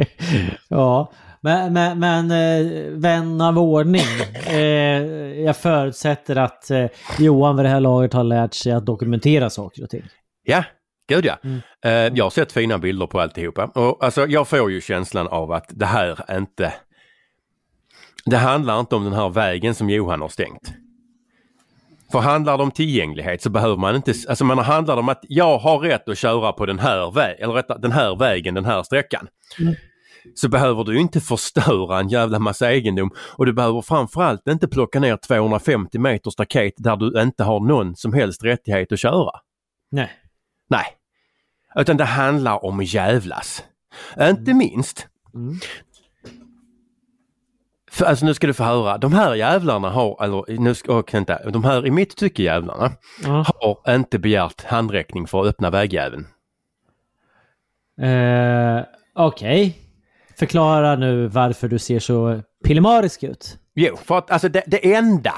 ja, men, men, men eh, vän av ordning. Eh, jag förutsätter att eh, Johan vid det här laget har lärt sig att dokumentera saker och ting. Ja, gud ja. Mm. Jag har sett fina bilder på alltihopa och alltså jag får ju känslan av att det här inte... Det handlar inte om den här vägen som Johan har stängt. För handlar det om tillgänglighet så behöver man inte, alltså man handlar om att jag har rätt att köra på den här, vä eller rätta, den här vägen, den här sträckan. Mm. Så behöver du inte förstöra en jävla massa egendom och du behöver framförallt inte plocka ner 250 meter staket där du inte har någon som helst rättighet att köra. Nej. Nej. Utan det handlar om att jävlas. Inte minst. Mm. För, alltså nu ska du få höra, de här jävlarna har, eller nu ska, och, inte, de här i mitt tycke jävlarna Ja. har inte begärt handräckning för att öppna vägjäveln. Eh, Okej. Förklara nu varför du ser så pillemarisk ut. Jo, för att alltså det, det enda,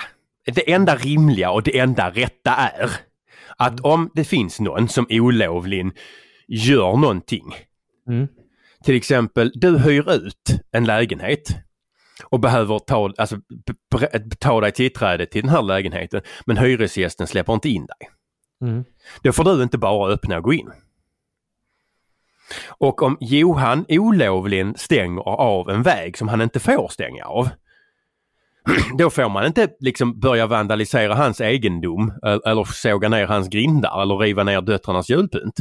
det enda rimliga och det enda rätta är att om det finns någon som olovligen gör någonting Mm. Till exempel, du hyr ut en lägenhet och behöver ta, alltså, ta dig tillträde till den här lägenheten men hyresgästen släpper inte in dig. Mm. Då får du inte bara öppna och gå in. Och om Johan olovligen stänger av en väg som han inte får stänga av då får man inte liksom börja vandalisera hans egendom eh, eller såga ner hans grindar eller riva ner döttrarnas julpynt.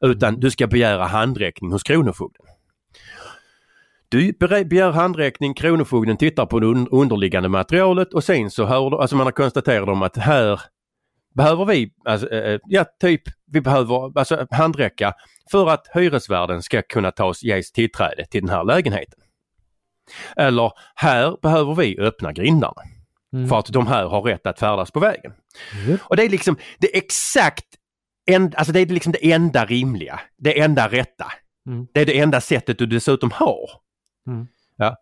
Utan du ska begära handräckning hos Kronofogden. Du begär handräckning, Kronofogden tittar på det underliggande materialet och sen så hör du, alltså man har konstaterat om att här behöver vi, alltså, eh, ja typ, vi behöver alltså handräcka för att hyresvärden ska kunna ta oss, ges tillträde till den här lägenheten. Eller här behöver vi öppna grindarna Mm. för att de här har rätt att färdas på vägen. Japp. Och det är liksom det är exakt, en, alltså det är liksom det enda rimliga, det enda rätta. Mm. Det är det enda sättet du dessutom har. Mm. Ja.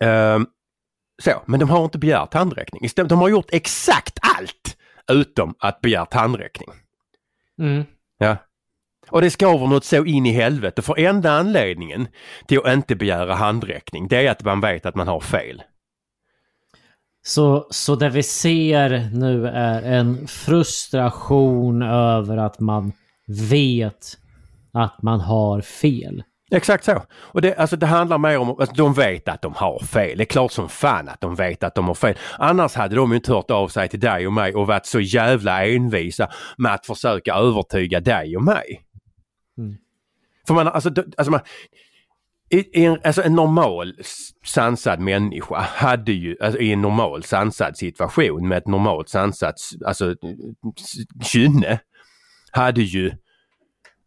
Ehm, så, men de har inte begärt handräckning. Istället, de har gjort exakt allt utom att begärt handräckning. Mm. Ja. Och det skaver något så in i helvete för enda anledningen till att inte begära handräckning det är att man vet att man har fel. Så, så det vi ser nu är en frustration över att man vet att man har fel. Exakt så. Och det, alltså det handlar mer om att alltså de vet att de har fel. Det är klart som fan att de vet att de har fel. Annars hade de inte hört av sig till dig och mig och varit så jävla envisa med att försöka övertyga dig och mig. Mm. För man, alltså, alltså man, i, en, alltså en normal sansad människa hade ju, alltså i en normal sansad situation med ett normalt sansat alltså, kynne hade ju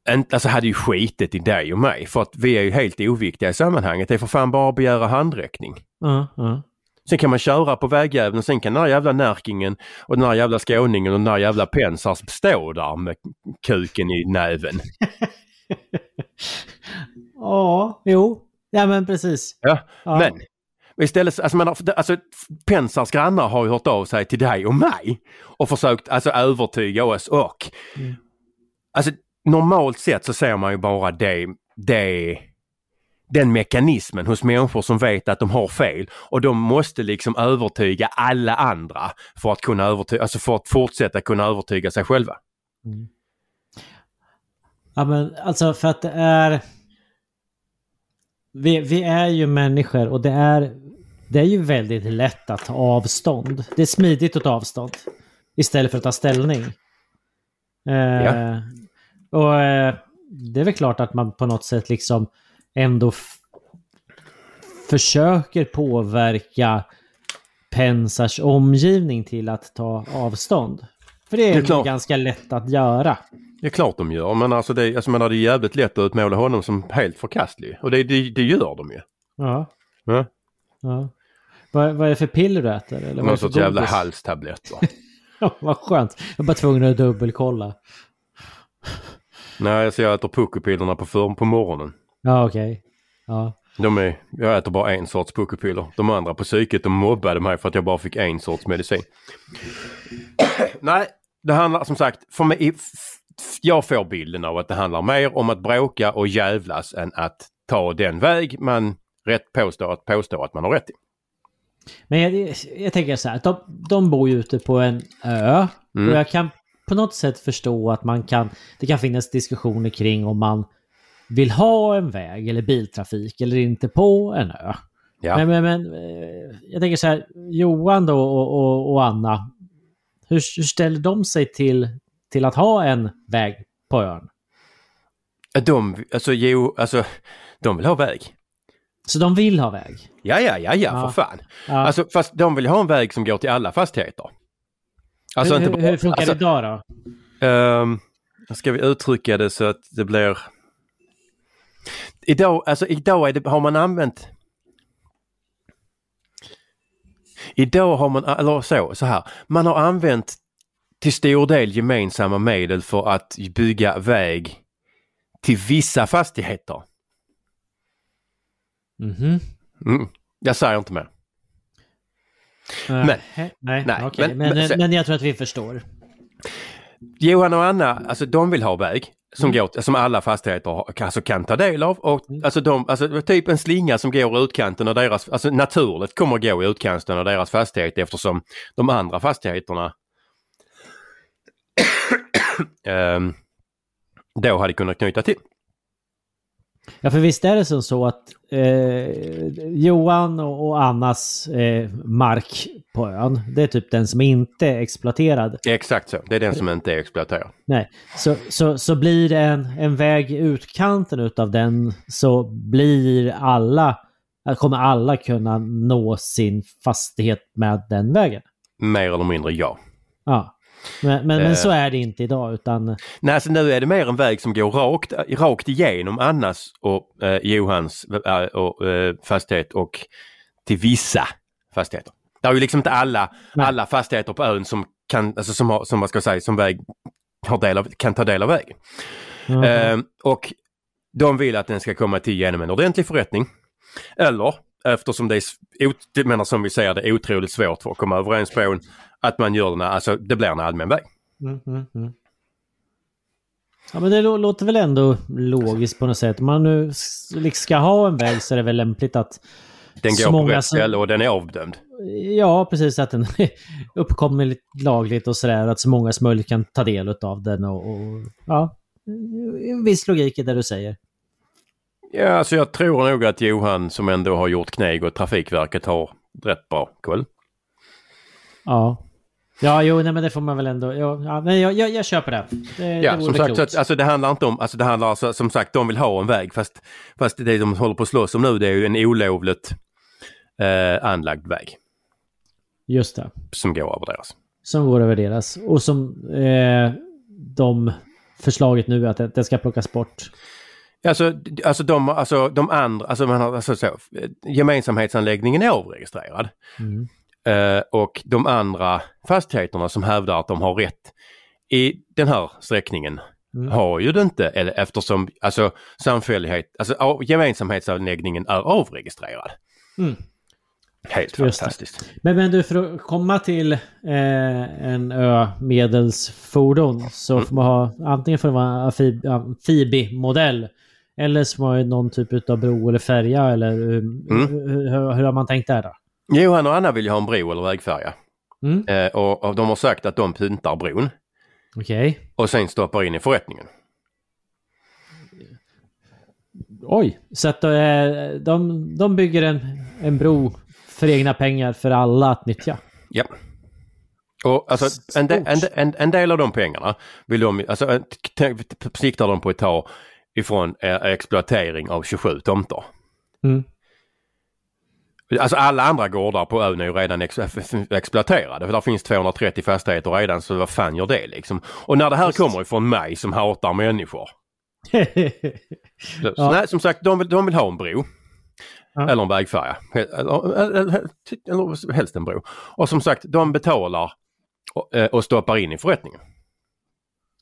alltså hade ju skitit i dig och mig för att vi är ju helt oviktiga i sammanhanget. Det är för fan bara att begära handräckning. Ja, ja. Sen kan man köra på vägjäveln och sen kan den här jävla närkingen och den här jävla skåningen och den här jävla Pensars stå där med kuken i näven. Ja, jo. Ja, men precis. Ja, Ja. men istället, alltså, man har, alltså Pensars grannar har ju hört av sig till dig och mig och försökt alltså övertyga oss och Mm. alltså normalt sett så ser man ju bara det, det den mekanismen hos människor som vet att de har fel och de måste liksom övertyga alla andra för att kunna övertyga, alltså för att fortsätta kunna övertyga sig själva. Ja, men alltså för att det är... Vi, vi är ju människor och det är, det är ju väldigt lätt att ta avstånd. Det är smidigt att ta avstånd istället för att ta ställning. Eh, Ja. Och eh, det är väl klart att man på något sätt liksom ändå försöker påverka Pensars omgivning till att ta avstånd. För det är, Det är klart. ganska lätt att göra. Det är klart de gör men alltså det, alltså, men det är jävligt lätt att utmåla honom som helt förkastlig och det, det, det gör de ju. Ja. Ja. Ja. Vad, vad är det för piller du äter? Eller Någon sorts jävla halstabletter. Ja, vad skönt. Jag var tvungen att dubbelkolla. Nej, så jag äter puckopillerna på, för, på morgonen. Ja, okej. Ja. De är, jag äter bara en sorts puckopiller. De andra på psyket de mobbade mig för att jag bara fick en sorts medicin. Nej, det handlar som sagt, för mig, jag får bilden av att det handlar mer om att bråka och jävlas än att ta den väg man rätt påstår att, påstå att man har rätt i. Men jag, jag tänker så här, de, de bor ju ute på en ö. Mm. Och jag kan på något sätt förstå att man kan, det kan finnas diskussioner kring om man vill ha en väg eller biltrafik eller inte på en ö. Ja. Men, men, men eh, jag tänker så här, Johan då och, och, och Anna, hur, hur ställer de sig till, till att ha en väg på ön? De, alltså, jo, alltså, de vill ha väg. Så de vill ha väg? Ja, ja, ja, ja, Ja. för fan. Ja. Alltså, fast de vill ha en väg som går till alla fastigheter. Alltså, hur, bara- hur funkar alltså, det idag då? Ehm, ska vi uttrycka det så att det blir... Idag, alltså idag är det, har man använt... Idag har man, eller så, så här. Man har använt till stor del gemensamma medel för att bygga väg till vissa fastigheter. Mhm. Mm. Jag säger inte mer. Men- nej, nej, okej. men- Men, men- men, jag tror att vi förstår. Johan och Anna, alltså de vill ha väg som, går, som alla fastigheter alltså, kan ta del av. Och, alltså, de, alltså typ en slinga som går i utkanten av deras, alltså naturligt kommer att gå i utkanten av deras fastighet eftersom de andra fastigheterna ehm, då hade kunnat knyta till. Ja, för visst är det som så att eh, Johan och, Annas eh, mark på ön, det är typ den som inte är exploaterad. Exakt så, det är den som inte är exploaterad. Nej, så, så, så blir det en, en väg i utkanten utav den så blir alla, kommer alla kunna nå sin fastighet med den vägen. Mer eller mindre ja. Ja. Men, men, men Eh. så är det inte idag utan Nej, alltså nu är det mer en väg som går rakt, rakt igenom Annas och eh, Johans eh, och, eh, fastighet och till vissa fastigheter. Det är ju liksom inte alla, Nej. alla fastigheter på ön som kan, alltså som, har, som man ska säga, som väg har del av, kan ta del av vägen. Ja. Eh, och de vill att den ska komma till genom en ordentlig förrättning. Eller eftersom det är, jag menar som vi säger, det är otroligt svårt för att komma överens på en, att man gör den, alltså det blir en allmän väg. Mm, mm, mm. Ja men det lå- låter väl ändå logiskt på något sätt. Om man nu liksom ska ha en väg så är det väl lämpligt att... Den går på rätt ställe och den är avdömd. Ja, precis. Att den uppkommer lite lagligt och sådär. Att så många som möjligt kan ta del av den och... och ja, en viss logik i det du säger. Ja, alltså jag tror nog att Johan som ändå har gjort kneg och Trafikverket har rätt bra koll. Ja. Ja, jo, nej men det får man väl ändå... Ja, ja, men jag, jag, jag köper det. Det, Ja, det som sagt, att, alltså det handlar inte om, alltså det handlar alltså, som sagt, de vill ha en väg fast, fast det de håller på att slåss om nu det är ju en olovligt eh, anlagd väg Just det. som går över deras. Som går över deras. Och som eh, de... Förslaget nu är att det, det ska plockas bort. Alltså, alltså, de, alltså de andra, alltså, man har, alltså så, eh, gemensamhetsanläggningen är avregistrerad. Mm. Eh, och de andra fastigheterna som hävdar att de har rätt i den här sträckningen Mm. har ju det inte eller eftersom alltså samfällighet, alltså av, gemensamhetsanläggningen är avregistrerad. Mm. Helt fantastiskt. Men, men du, för att komma till eh, en ö medelsfordon så får man ha antingen får en amfib- amfibi-modell eller så får man ha någon typ av bro eller färja eller Mm. hur, hur, hur har man tänkt där då? Johan och Anna vill ju ha en bro eller vägfärja. Mm. Eh, och, och de har sagt att de pyntar bron Okej. och sen stoppar in i förrättningen. Oj, så att eh, de, de bygger en, en bro för egna pengar för alla att nyttja. Ja. Och alltså en, de, en, en, en del av de pengarna vill de, alltså t- siktar de på att ta ifrån eh, exploatering av 27 tomter. Mm. Alltså alla andra gårdar på ön är ju redan ex exploaterade. För där finns 230 fastigheter redan så vad fan gör det liksom? Och när det här kommer ifrån mig som hatar människor. Så, Ja. nej, som sagt, de vill, de vill ha en bro. Ja. Eller en vägfärja. Eller, eller, eller, helst en bro. Och som sagt, de betalar och, eh, och stoppar in i förrättningen.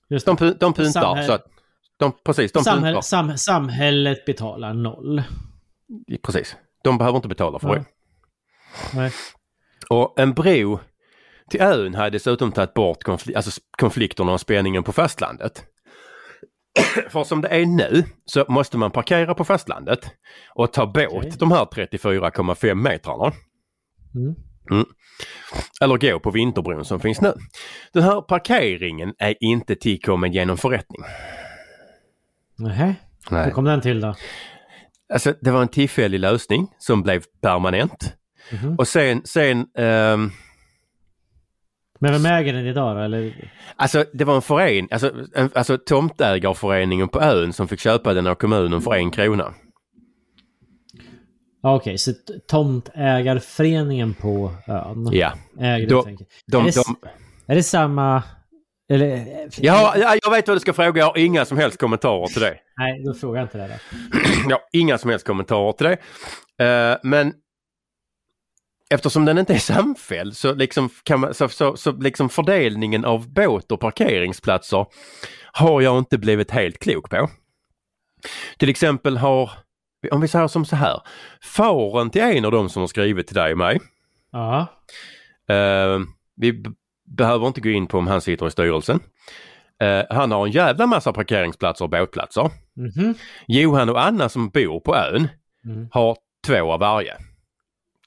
Just De, de pyntar Samhäll- så att... De, precis, de Samhäll, sam, samhället betalar noll. Precis. De behöver inte betala för det. Nej. Och en bro till ön hade dessutom tagit bort konfl- alltså konflikterna och spänningen på fastlandet. För som det är nu så måste man parkera på fastlandet och ta båt Okej. de här 34,5 metrarna. Mm. Eller gå på vinterbron som finns nu. Den här parkeringen är inte tillkommen genom förrättning. Nähä. Hur kom den till då? Alltså det var en tillfällig lösning som blev permanent. Mhm. Och sen, sen ehm, Men vem äger den idag då? Eller? Alltså det var en förening, alltså, en, alltså tomtägarföreningen på ön som fick köpa den av kommunen för en krona. Ja, Okej, så t- tomtägarföreningen på ön Ja. helt enkelt. De, är, det, de, är det samma... Eller... ja, ja, jag vet vad du ska fråga, jag har inga som helst kommentarer till det. Nej, då frågar jag inte det. Då. Jag har inga som helst kommentarer till det. Eh, men eftersom den inte är samfälld så liksom, kan man, så, så, så liksom fördelningen av båt och parkeringsplatser har jag inte blivit helt klok på. Till exempel har, om vi säger som så här, faren till en av dem som har skrivit till dig och mig Ja. Eh, vi behöver inte gå in på om han sitter i styrelsen. Eh, han har en jävla massa parkeringsplatser och båtplatser. Mhm. Johan och Anna som bor på ön Mm. har två av varje.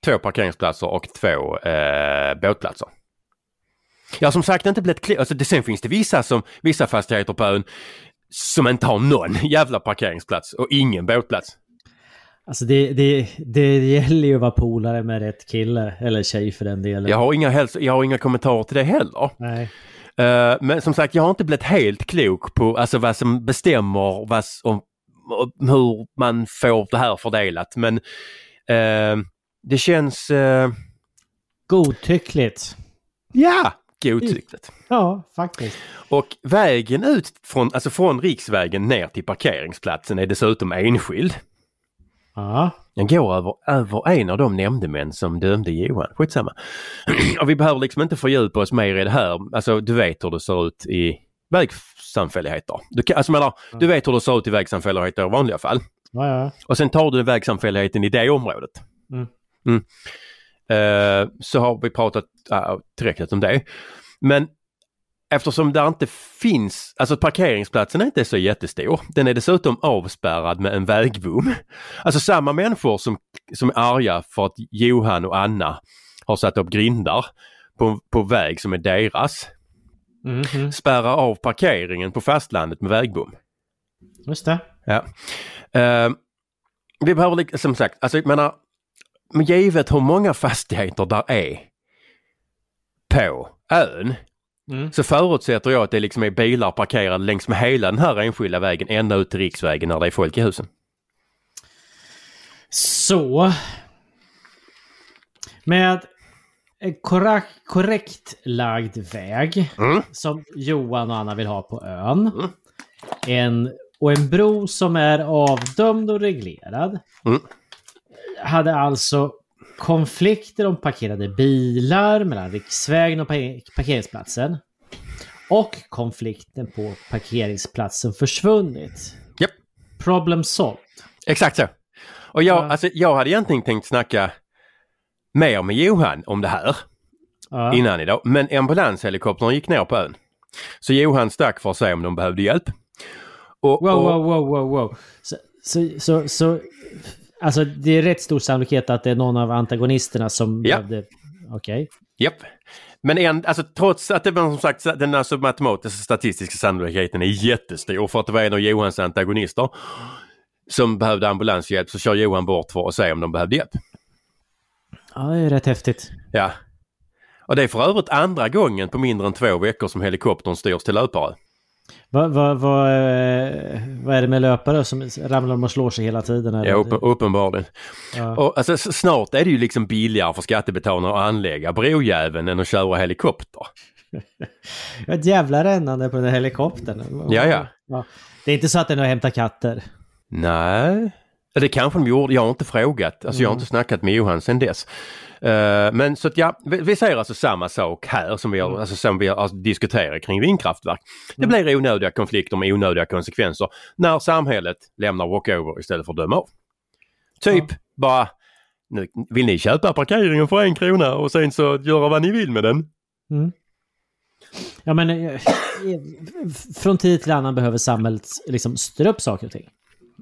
Två parkeringsplatser och två eh, båtplatser. Har som sagt inte blivit. Alltså, det, sen finns det vissa, som, vissa fastigheter på ön som inte har någon jävla parkeringsplats och ingen båtplats. Alltså det, det, det gäller ju att vara polare med rätt kille. Eller tjej för den delen. Jag har inga, häls- jag har inga kommentarer till det heller. Nej. Eh, men som sagt, jag har inte blivit helt klok på alltså, vad som bestämmer vad, om, om hur man får det här fördelat. Men eh, det känns, eh, Godtyckligt. ja, godtyckligt. Ja, faktiskt. Och vägen ut från, alltså från riksvägen ner till parkeringsplatsen är dessutom enskild. Ja. Den går över, över en av de nämndemän som dömde Johan. Skitsamma. Och vi behöver liksom inte fördjupa oss mer i det här. Alltså du vet hur det ser ut i vägsamfälligheter. Du, kan, alltså, menar, du vet hur det ser ut i vägsamfälligheter i vanliga fall. Ja, ja. Och sen tar du vägsamfälligheten i det området. Mm. Mm. Eh, så har vi pratat uh, tillräckligt om det. Men eftersom det inte finns, alltså parkeringsplatsen är inte så jättestor. Den är dessutom avspärrad med en vägbom. Alltså samma människor som, som är arga för att Johan och Anna har satt upp grindar på, på väg som är deras. Mhm. Spärrar av parkeringen på fastlandet med vägbom. Just det. Ja. Eh, vi behöver som sagt, alltså jag menar, men givet hur många fastigheter där är på ön Mm. så förutsätter jag att det liksom är bilar parkerade längs med hela den här enskilda vägen ända ut till riksvägen när det är folk i husen. Så. Med en korrekt, korrekt lagd väg Mm. som Johan och Anna vill ha på ön. Mm. En, och en bro som är avdömd och reglerad. Mm. Hade alltså konflikter om parkerade bilar mellan riksvägen och pa- parkeringsplatsen. Och konflikten på parkeringsplatsen försvunnit. Japp. Problem solved. Exakt så. Och jag, Ja. alltså, jag hade egentligen tänkt snacka mer med Johan om det här Ja. innan idag. Men ambulanshelikoptern gick ner på ön. Så Johan stack för att se om de behövde hjälp. Och, Wow, och, wow, wow, wow, wow. Så, så, så, så, alltså det är rätt stor sannolikhet att det är någon av antagonisterna som Ja. behövde... Okej. Japp. Men en, alltså, trots att det var som sagt den alltså, matematiska statistiska sannolikheten är jättestor för att det var en av Johans antagonister som behövde ambulanshjälp så kör Johan bort för att se om de behövde hjälp. Ja, det är rätt häftigt. Ja. Och det är för övrigt andra gången på mindre än två veckor som helikoptern styrs till löpare. Vad vad vad, eh, vad är det med löpare som ramlar de och slår sig hela tiden? Eller? Ja, uppen, uppenbarligen. Ja. Och, alltså, snart är det ju liksom billigare för skattebetalarna att anlägga brojäveln än att köra helikopter. Ett jävla rännande på den här helikoptern. Ja, ja. Det är inte så att den har hämtat katter. Nej, det kanske de gjorde. Jag har inte frågat. Alltså jag har inte snackat med Johan sedan dess. Eh, men så att ja, vi, vi säger alltså samma sak här som vi har, alltså, som vi har alltså, diskuterat kring vindkraftverk. Det blir onödiga konflikter med onödiga konsekvenser när samhället lämnar walkover istället för att döma av. Typ bara, nu, vill ni köpa parkeringen för en krona och sen så göra vad ni vill med den? Mm. Ja, men eh, från tid till annan behöver samhället liksom styra upp saker och ting.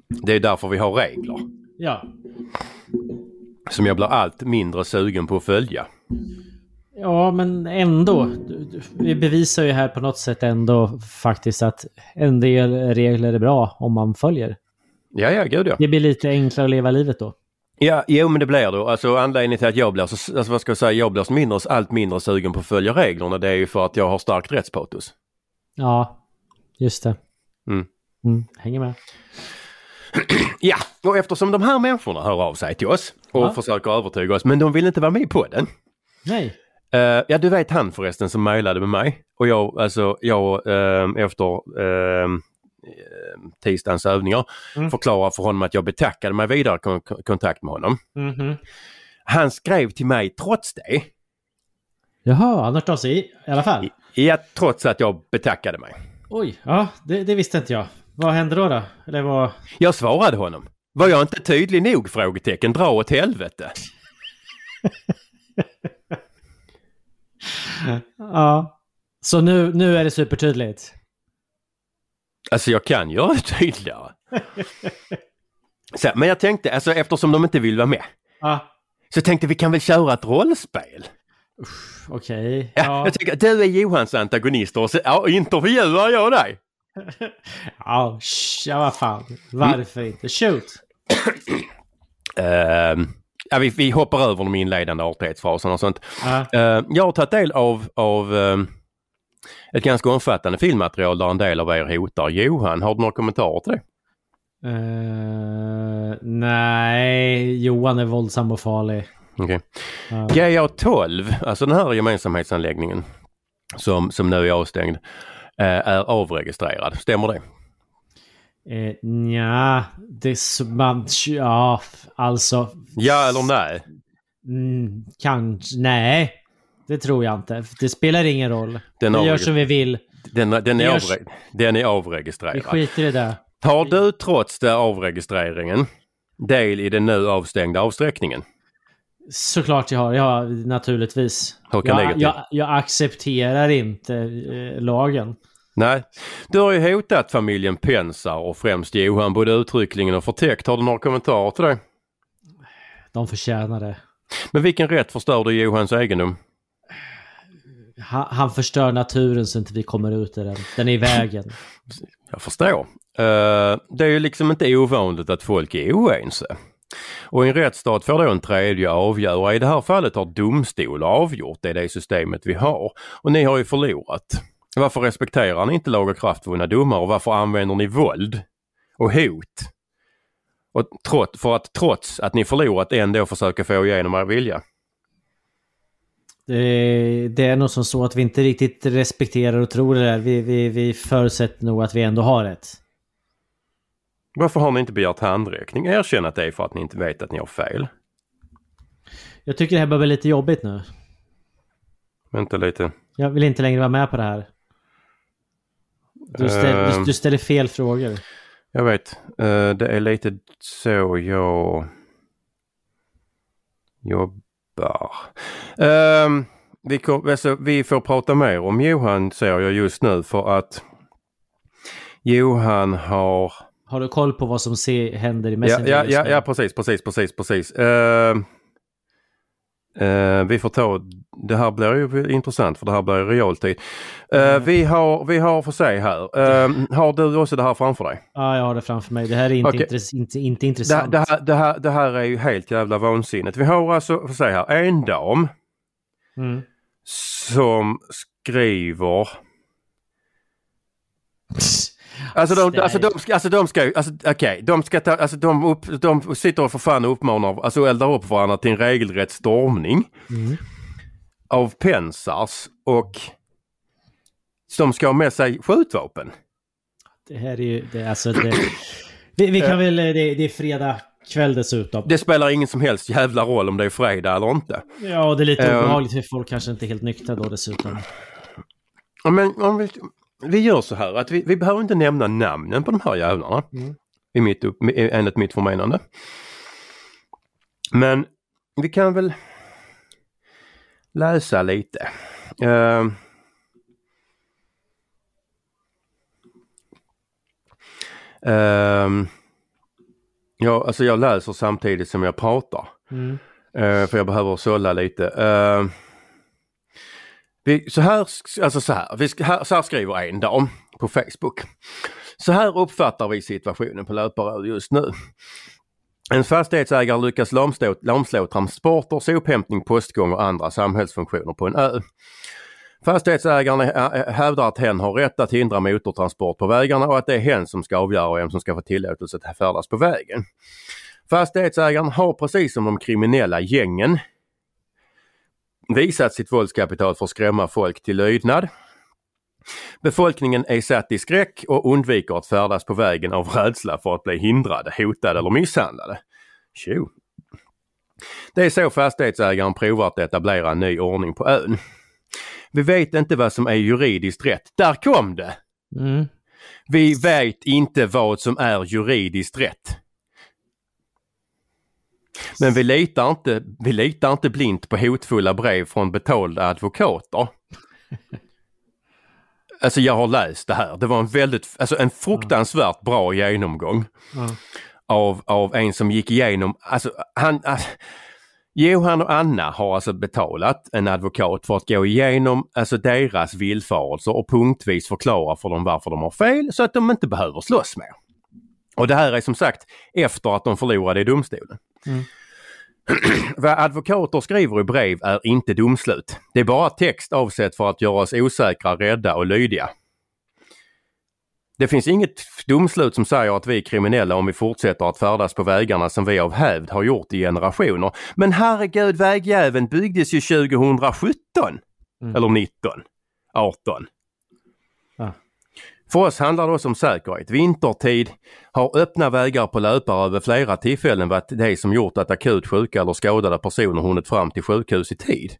Det är därför vi har regler Ja. Som jag blir allt mindre sugen på att följa. Ja, men ändå. Vi bevisar ju här på något sätt ändå faktiskt att en del regler är bra om man följer. Ja, ja, gud ja. Det blir lite enklare att leva livet då. Ja, jo men det blir det. Alltså anledningen till att jag blir så, alltså vad ska jag säga, jag blir mindre, allt mindre sugen på att följa reglerna det är ju för att jag har starkt rättspatos. Ja, just det. Mm. Mm, hänger med. Ja, och eftersom de här människorna hör av sig till oss och Ja. försöker övertyga oss, men de vill inte vara med på den. Nej. Uh, ja, du vet han förresten som mejlade med mig och jag, alltså jag ehm, efter uh, tisdagens övningar Mm. förklarade för honom att jag betackade mig vidare kon- kon- kontakt med honom. Mhm. Han skrev till mig trots det, Jaha, han har hört av sig i, i alla fall. ja, trots att jag betackade mig. Oj, ja, det, det visste inte jag. Vad hände då? då? Eller vad... Jag svarade honom. Var jag inte tydlig nog? Frågetecken. Dra åt helvete. Ja. Så nu, nu är det supertydligt. Alltså jag kan göra det tydligare. Så, men jag tänkte, alltså eftersom de inte vill vara med. Ja, Så tänkte vi kan väl köra ett rollspel? okej. Ja, Ja. Jag tänker, du är Johans antagonist och så ja, intervjuar jag dig. Ja, sh- ja, vad fan. Varför inte? Shoot! Ehm, ja, vi, vi hoppar över de inledande artighetsfraserna och sånt. Ehm, jag har tagit del av, av ehm, ett ganska omfattande filmmaterial där en del av er hotar. Johan, har du några kommentarer till det? Eh, nej, Johan är våldsam och farlig. Okej. Ja. GA12, alltså den här gemensamhetsanläggningen som, som nu är avstängd, eh, är avregistrerad. Stämmer det? Eh, nja, det man, ja, alltså. Ja eller nej? Mm, kanske, nej. Det tror jag inte. Det spelar ingen roll. Den, Vi gör som vi vill. den, den, är, avre- den är Vi avregistrerad. skiter i det. Tar du trots det avregistreringen del i den nu avstängda avsträckningen? Såklart jag har, ja naturligtvis. Jag, jag, jag accepterar inte eh, lagen. Nej. Du har ju hotat familjen Pensar och främst Johan både uttryckligen och förtäckt. Har du några kommentarer till det? De förtjänar det. Men vilken rätt förstör du Johans egendom? Han, han förstör naturen så inte vi kommer ut i den. Den är i vägen. Jag förstår. Eh, det är ju liksom inte ovanligt att folk är oense. Och i en rättsstat får då en tredje avgöra. I det här fallet har domstol avgjort. Det är det systemet vi har. Och ni har ju förlorat. Varför respekterar ni inte lagakraftvunna domar och varför använder ni våld och hot? Och trots, för att trots att ni förlorat ändå försöka få igenom er vilja. Det, det är nog som så att vi inte riktigt respekterar och tror det där. Vi, vi, vi förutsätter nog att vi ändå har rätt. Varför har ni inte begärt handräckning? Erkänn att det är för att ni inte vet att ni har fel. Jag tycker det här börjar bli lite jobbigt nu. Vänta lite. Jag vill inte längre vara med på det här. Du, ställ, Ehm. du, du ställer fel frågor. Jag vet. Eh, det är lite så jag jobbar. Ehm, vi, kom, alltså, vi får prata mer om Johan ser jag just nu för att Johan har... Har du koll på vad som se, händer i Ja, Messenger ja, ja, nu? ja precis, precis, precis, precis. Ehm, eh, vi får ta, det här blir ju intressant för det här blir i realtid. Eh, Mm. Vi har, vi har för sig här, Ehm, har du också det här framför dig? Ja, jag har det framför mig. Det här är inte, Okej. intress, inte, inte Det, intressant. det, här, det, här, det här är ju helt jävla vansinnigt. Vi har alltså, får säga här, en dam Mm. som skriver Alltså de, alltså de ska, alltså de ska alltså okej, de ska ta, alltså de, upp, de sitter och för fan och uppmanar, alltså eldar upp varandra till en regelrätt stormning Mm. av pensars och de ska ha med sig skjutvapen. Det här är ju... Det, alltså det, vi, vi kan väl... Det, det är fredag kväll dessutom. Det spelar ingen som helst jävla roll om det är fredag eller inte. Ja, det är lite Ehm. obehagligt för folk kanske inte är helt nyktra då dessutom. Men om vi, vi gör så här att vi, vi behöver inte nämna namnen på de här jävlarna. Mm. I mitt, upp- enligt mitt förmenande. Men vi kan väl läsa lite. Ehm. Ehm. ja, alltså jag läser samtidigt som jag pratar. Mm. Eh, för jag behöver sålla lite. Vi, så, här, alltså så, här, vi, här, så här skriver en dam på Facebook. Så här uppfattar vi situationen på löparöd just nu. En fastighetsägare lyckas lamslå, lamslå transporter, sophämtning, postgång och andra samhällsfunktioner på en ö. Fastighetsägaren hävdar att hen har rätt att hindra motortransport på vägarna och att det är hen som ska avgöra vem som ska få tillåtelse att färdas på vägen. Fastighetsägaren har precis som de kriminella gängen visat sitt våldskapital för att skrämma folk till lydnad. Befolkningen är satt i skräck och undviker att färdas på vägen av rädsla för att bli hindrade, hotade eller misshandlade. Tjo. Det är så fastighetsägaren provar att etablera en ny ordning på ön. Vi vet inte vad som är juridiskt rätt. Där kom det! Mm. Vi vet inte vad som är juridiskt rätt. Men vi litar inte, vi litar inte blint på hotfulla brev från betalda advokater. Alltså jag har läst det här. Det var en väldigt, alltså en fruktansvärt bra genomgång Ja. av, av en som gick igenom, alltså han, alltså, Johan och Anna har alltså betalat en advokat för att gå igenom alltså deras villfarelser och punktvis förklara för dem varför de har fel så att de inte behöver slåss mer. Och det här är som sagt efter att de förlorade i domstolen. Mm. Vad advokater skriver i brev är inte domslut. Det är bara text avsett för att göra oss osäkra, rädda och lydiga. Det finns inget domslut som säger att vi är kriminella om vi fortsätter att färdas på vägarna som vi av hävd har gjort i generationer. Men herregud, vägjäveln byggdes ju 2017! Mm. Eller 19, 18. För oss handlar det också om säkerhet. Vintertid har öppna vägar på löpare vid flera tillfällen varit det som gjort att akut sjuka eller skadade personer hunnit fram till sjukhus i tid.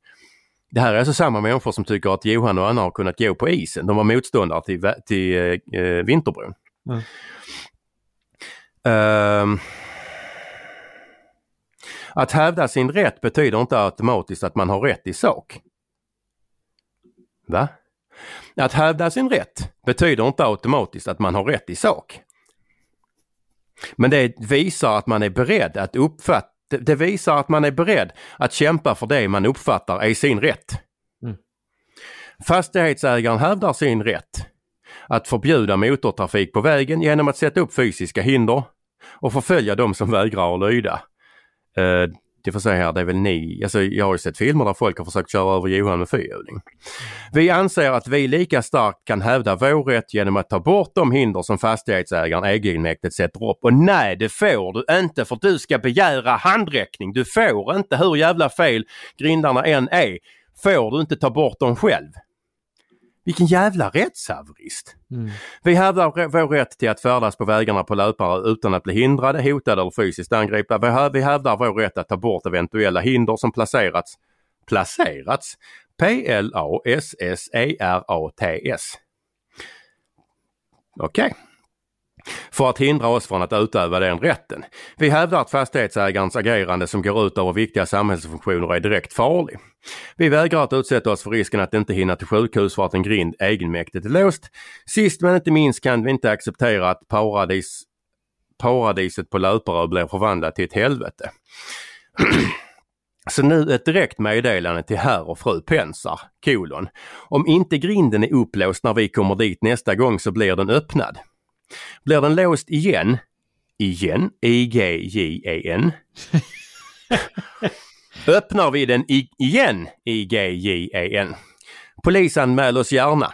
Det här är alltså samma människor som tycker att Johan och Anna har kunnat gå på isen. De var motståndare till, till eh, eh, Vinterbron. Mm. Ehm. Att hävda sin rätt betyder inte automatiskt att man har rätt i sak. Va? Att hävda sin rätt betyder inte automatiskt att man har rätt i sak. Men det visar att man är beredd att uppfatta det visar att man är beredd att kämpa för det man uppfattar är sin rätt. Mm. Fastighetsägaren hävdar sin rätt att förbjuda motortrafik på vägen genom att sätta upp fysiska hinder och förfölja de som vägrar att lyda. Uh, får säga här, det är väl ni, alltså jag har ju sett filmer där folk har försökt köra över Johan med fyrhjuling. Vi anser att vi lika starkt kan hävda vår rätt genom att ta bort de hinder som fastighetsägaren egenmäktigt sätter upp. Och nej, det får du inte för du ska begära handräckning. Du får inte, hur jävla fel grindarna än är, får du inte ta bort dem själv. Vilken jävla rättshaverist! Mm. Vi hävdar vår rätt till att färdas på vägarna på löpare utan att bli hindrade, hotade eller fysiskt angripna. Vi hävdar vår rätt att ta bort eventuella hinder som placerats, placerats, P-L-A-S-S-E-R-A-T-S. Okej. Okay för att hindra oss från att utöva den rätten. Vi hävdar att fastighetsägarens agerande som går ut över viktiga samhällsfunktioner är direkt farlig. Vi vägrar att utsätta oss för risken att inte hinna till sjukhus för att en grind egenmäktigt är låst. Sist men inte minst kan vi inte acceptera att paradis, paradiset på Löperö blir förvandlat till ett helvete. Så nu ett direkt meddelande till herr och fru Pensar, kolon. Om inte grinden är upplåst när vi kommer dit nästa gång så blir den öppnad. Blir den låst igen, igen, I-G-J-E-N. Öppnar vi den igen, I-G-J-E-N. Polisanmäl oss gärna.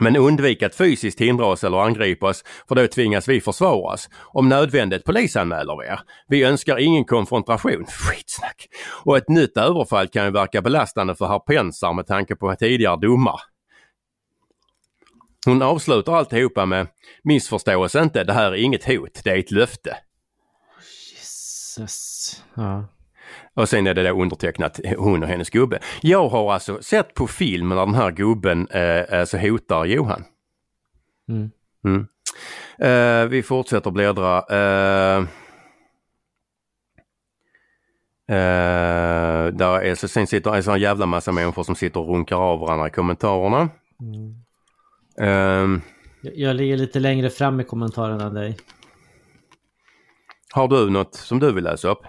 Men undvik att fysiskt hindra oss eller angripa oss för då tvingas vi försvara oss. Om nödvändigt polisanmäler vi er. Vi önskar ingen konfrontation. Skitsnack! Och ett nytt överfall kan ju verka belastande för herr Pensar med tanke på tidigare domar. Hon avslutar alltihopa med Missförstå oss inte, det här är inget hot, det är ett löfte. Jesus. Ja. Och sen är det då undertecknat hon och hennes gubbe. Jag har alltså sett på film när den här gubben eh, alltså hotar Johan. Mm. Mm. Eh, vi fortsätter bläddra. Eh, eh, där är, så sen sitter en sån jävla massa människor som sitter och runkar av varandra i kommentarerna. Mm. Um, jag, jag ligger lite längre fram i kommentarerna än dig. Har du något som du vill läsa upp?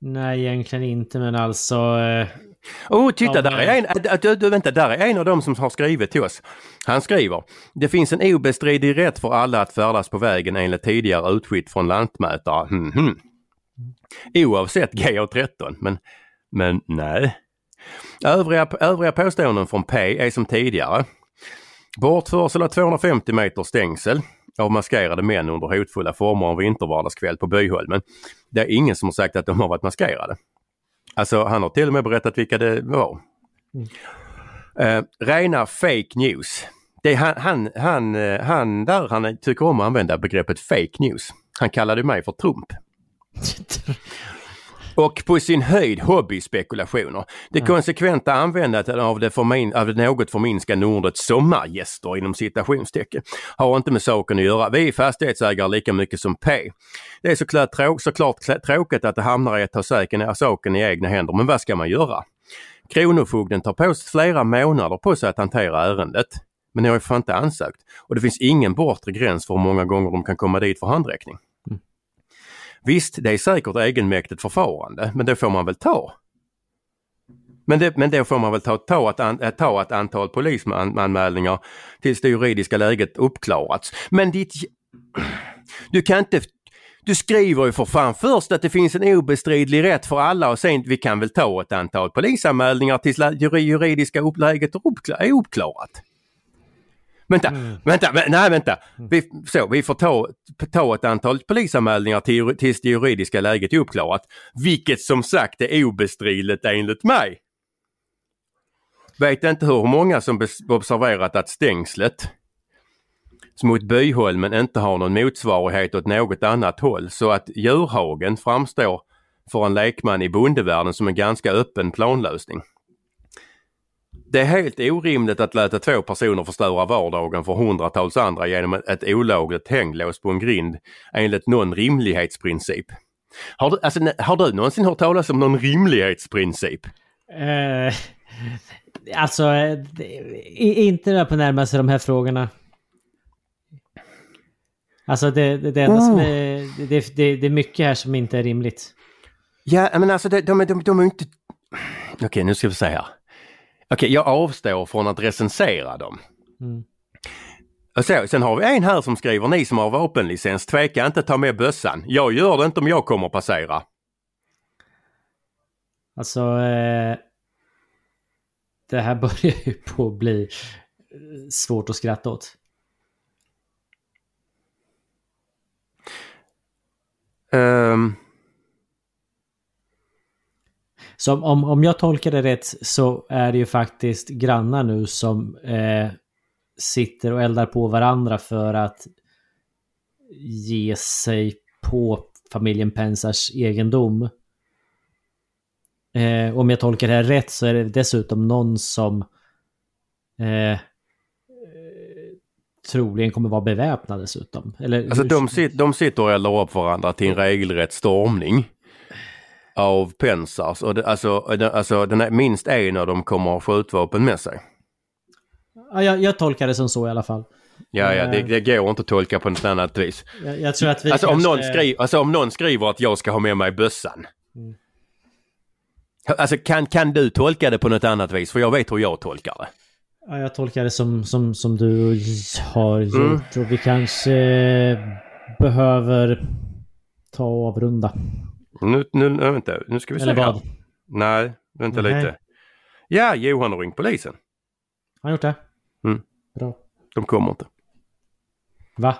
Nej, egentligen inte, men alltså... Eh... Oh, titta, där är en, du, du, vänta, där är en av dem som har skrivit till oss. Han skriver, det finns en obestridlig rätt för alla att färdas på vägen enligt tidigare utskick från lantmätare. Hmm, hmm. Oavsett GA13, men, men nej. Övriga, övriga påståenden från P är som tidigare. Bortförsel av 250 meter stängsel av maskerade män under hotfulla former en vintervardagskväll på Byholmen. Det är ingen som har sagt att de har varit maskerade. Alltså han har till och med berättat vilka det var. Eh, rena fake news. Det är han, han, han, eh, han där han tycker om att använda begreppet fake news. Han kallade mig för Trump. Och på sin höjd hobbyspekulationer. Det konsekventa användandet av det, förmin, av det något förminskande ordet sommargäster inom citationstecken har inte med saken att göra. Vi är fastighetsägare lika mycket som P. Det är såklart, trå såklart tråkigt att det hamnar i att ta säken, saken i egna händer, men vad ska man göra? Kronofogden tar på sig flera månader på sig att hantera ärendet. Men ni har ju fan inte ansökt. Och det finns ingen bortre gräns för hur många gånger de kan komma dit för handräckning. Visst, det är säkert egenmäktigt förfarande, men det får man väl ta. Men, det, men då får man väl ta, ta, ett, an, eh, ta ett antal polisanmälningar tills det juridiska läget uppklarats. Men ditt... Du kan inte... Du skriver ju för fan först att det finns en obestridlig rätt för alla och sen vi kan väl ta ett antal polisanmälningar tills det juridiska läget är uppklarat. Vänta, vänta, vä- nej vänta. Vi, så, vi får ta, ta ett antal polisanmälningar till, tills det juridiska läget är uppklarat. Vilket som sagt är obestridligt enligt mig. Vet inte hur många som observerat att stängslet mot Byholmen inte har någon motsvarighet åt något annat håll så att djurhagen framstår för en lekman i bondevärlden som en ganska öppen planlösning. Det är helt orimligt att låta två personer förstöra vardagen för hundratals andra genom ett olagligt hänglås på en grind enligt någon rimlighetsprincip. Har du, alltså, har du någonsin hört talas om någon rimlighetsprincip? Eh, alltså, eh, inte där på närmaste de här frågorna. Alltså det, det, det enda som är... Det, det, det är mycket här som inte är rimligt. Ja, men alltså de, de, de, de är inte... Okej, nu ska vi se här. Okej, jag avstår från att recensera dem. Mm. Så, sen har vi en här som skriver, ni som har vapenlicens, tveka inte ta med bössan. Jag gör det inte om jag kommer passera. Alltså... Eh, det här börjar ju på att bli eh, svårt att skratta åt. Ehm, Så om- om, jag tolkar det rätt så är det ju faktiskt grannar nu som eh, sitter och eldar på varandra för att ge sig på familjen Pensars egendom. Eh, om jag tolkar det här rätt så är det dessutom någon som eh, eh, troligen kommer vara beväpnad dessutom. Eller, alltså hur- de, sit, de sitter och eldar upp varandra till en regelrätt stormning. Av pensars och det, alltså, alltså den är, minst en av dem kommer ha skjutvapen med sig. Ja, jag, jag tolkar det som så i alla fall. Ja, ja, det, Eh. det går inte att tolka på något annat vis. Jag, jag tror att vi Alltså om, någon skriver, alltså om någon skriver att jag ska ha med mig bössan. Mm. Alltså kan, kan du tolka det på något annat vis? För jag vet hur jag tolkar det. Ja, jag tolkar det som, som, som du har gjort Mm. och vi kanske eh, behöver ta och avrunda. Nu, nu, nu, vänta, nu ska vi se Eller vad? Nej, vänta Nej. lite. Ja, Johan har ringt polisen. Har han gjort det? Mm. Bra. De kommer inte. Va?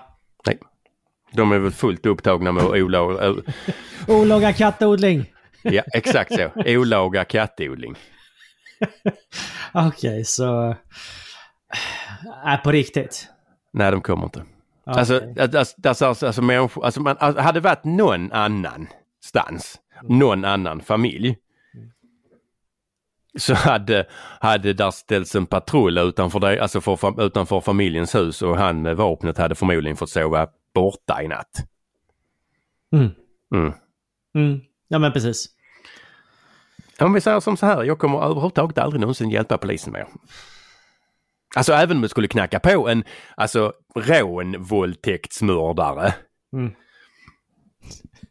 De är väl fullt upptagna med olaga... Olaga kattodling! Ja, exakt så. Olaga kattodling. Okej, så... Nej, på riktigt. Nej, de kommer inte. Alltså, alltså, alltså, alltså, alltså, människor, alltså man, alltså, hade det varit någon annan stans, någon annan familj. Så hade, hade där ställts en patrull utanför, det, alltså för, utanför familjens hus och han med vapnet hade förmodligen fått sova borta i natt. Mm. Mm. Mm. Ja, men precis. Om vi säger som så här, jag kommer överhuvudtaget aldrig någonsin hjälpa polisen mer. Alltså även om det skulle knacka på en alltså rånvåldtäktsmördare. Mm.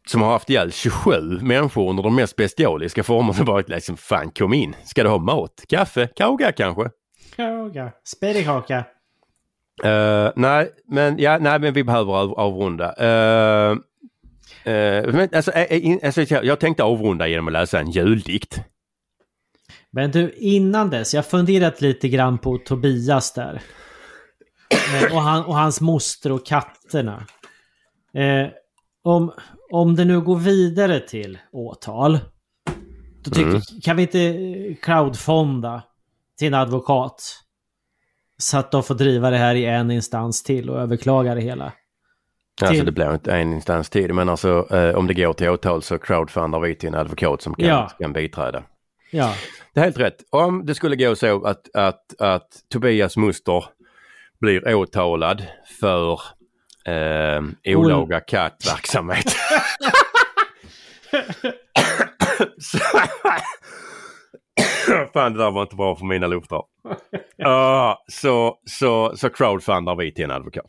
Som har haft ihjäl 27 människor under de mest bestialiska formerna. Bara liksom, fan kom in. Ska du ha mat? Kaffe? Kauga kanske? Kaka. Spädikaka. Uh, nej, men, ja, nej, men vi behöver av, avrunda. Uh, uh, men, alltså, eh, eh, in, alltså, jag tänkte avrunda genom att läsa en juldikt. Men du, innan dess, jag funderat lite grann på Tobias där. Eh, och, han, och hans moster och katterna. Om, om det nu går vidare till åtal. Då tycker, Mm. kan vi inte eh, crowdfonda till en advokat? Så att de får driva det här i en instans till och överklaga det hela. Alltså Till- det blir inte en instans tid men alltså eh, om det går till åtal så crowdfundar vi till en advokat som kan, Ja. kan biträda. Ja, Det är helt rätt. Om det skulle gå så att, att, att Tobias Muster blir åtalad för eh, olaga kattverksamhet. Fan det där var inte bra för mina luftar. Ja, så, så, så crowdfundar vi till en advokat.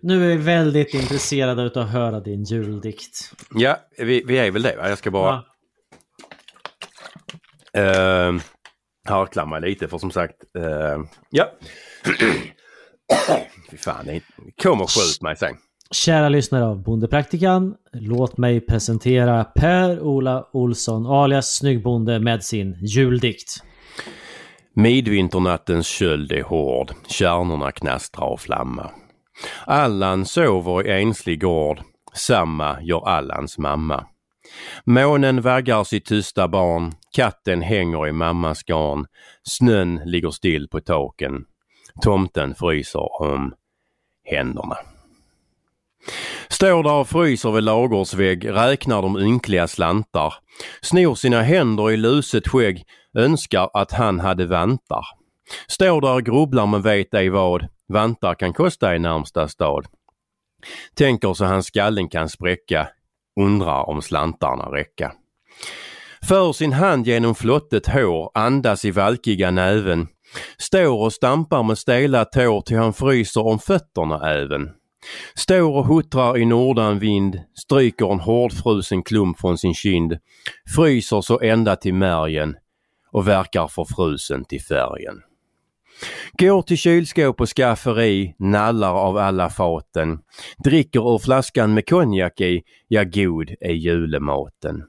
nu är vi väldigt intresserade av att höra din juldikt. Ja, vi, vi är väl det va? Jag ska bara... Ja. Uh, harkla mig lite för som sagt, eh, ja. Fy fan, det kom och skjut mig sen. Kära lyssnare av Bondepraktikan, låt mig presentera Per-Ola Olsson alias Snyggbonde med sin juldikt. Midvinternattens köld är hård, kärnorna knastrar och flammar. Allan sover i enslig gård, samma gör Allans mamma. Månen vaggar sitt tysta barn, katten hänger i mammas garn, snön ligger still på taken, tomten fryser om händerna. Står där och fryser vid lagårdsvägg, räknar de ynkliga slantar, snor sina händer i luset skägg, önskar att han hade vantar. Står där och grubblar men vet ej vad, vantar kan kosta i närmsta stad. Tänker så hans skallen kan spräcka, undrar om slantarna räcka. För sin hand genom flottet hår, andas i valkiga näven. Står och stampar med stela tår till han fryser om fötterna även. Står och huttrar i nordanvind, stryker en hårdfrusen klump från sin kind, fryser så ända till märgen och verkar förfrusen till färgen. Går till kylskåp och skafferi, nallar av alla faten, dricker ur flaskan med konjak i, ja god är julematen.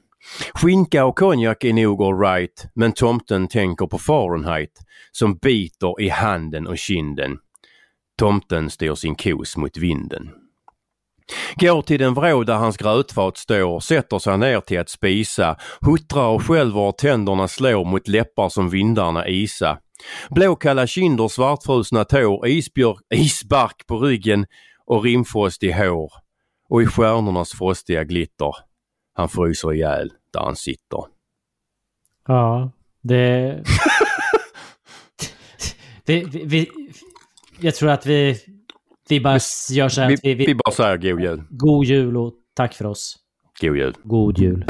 Skinka och konjak är nog alright, men tomten tänker på Fahrenheit som biter i handen och kinden. Tomten styr sin kos mot vinden. Går till den vrå där hans grötfat står, sätter sig ner till att spisa, huttrar och skälver och tänderna slår mot läppar som vindarna isa. Blåkalla kinder, svartfrusna tår, isbjörk, isbark på ryggen och rimfrost i hår. Och i stjärnornas frostiga glitter. Han fryser ihjäl där han sitter. Ja, det... det vi, vi, jag tror att vi, vi bara gör så här Vi, vi, vi vi, bara säger god jul. God jul och tack för oss. God jul. God jul.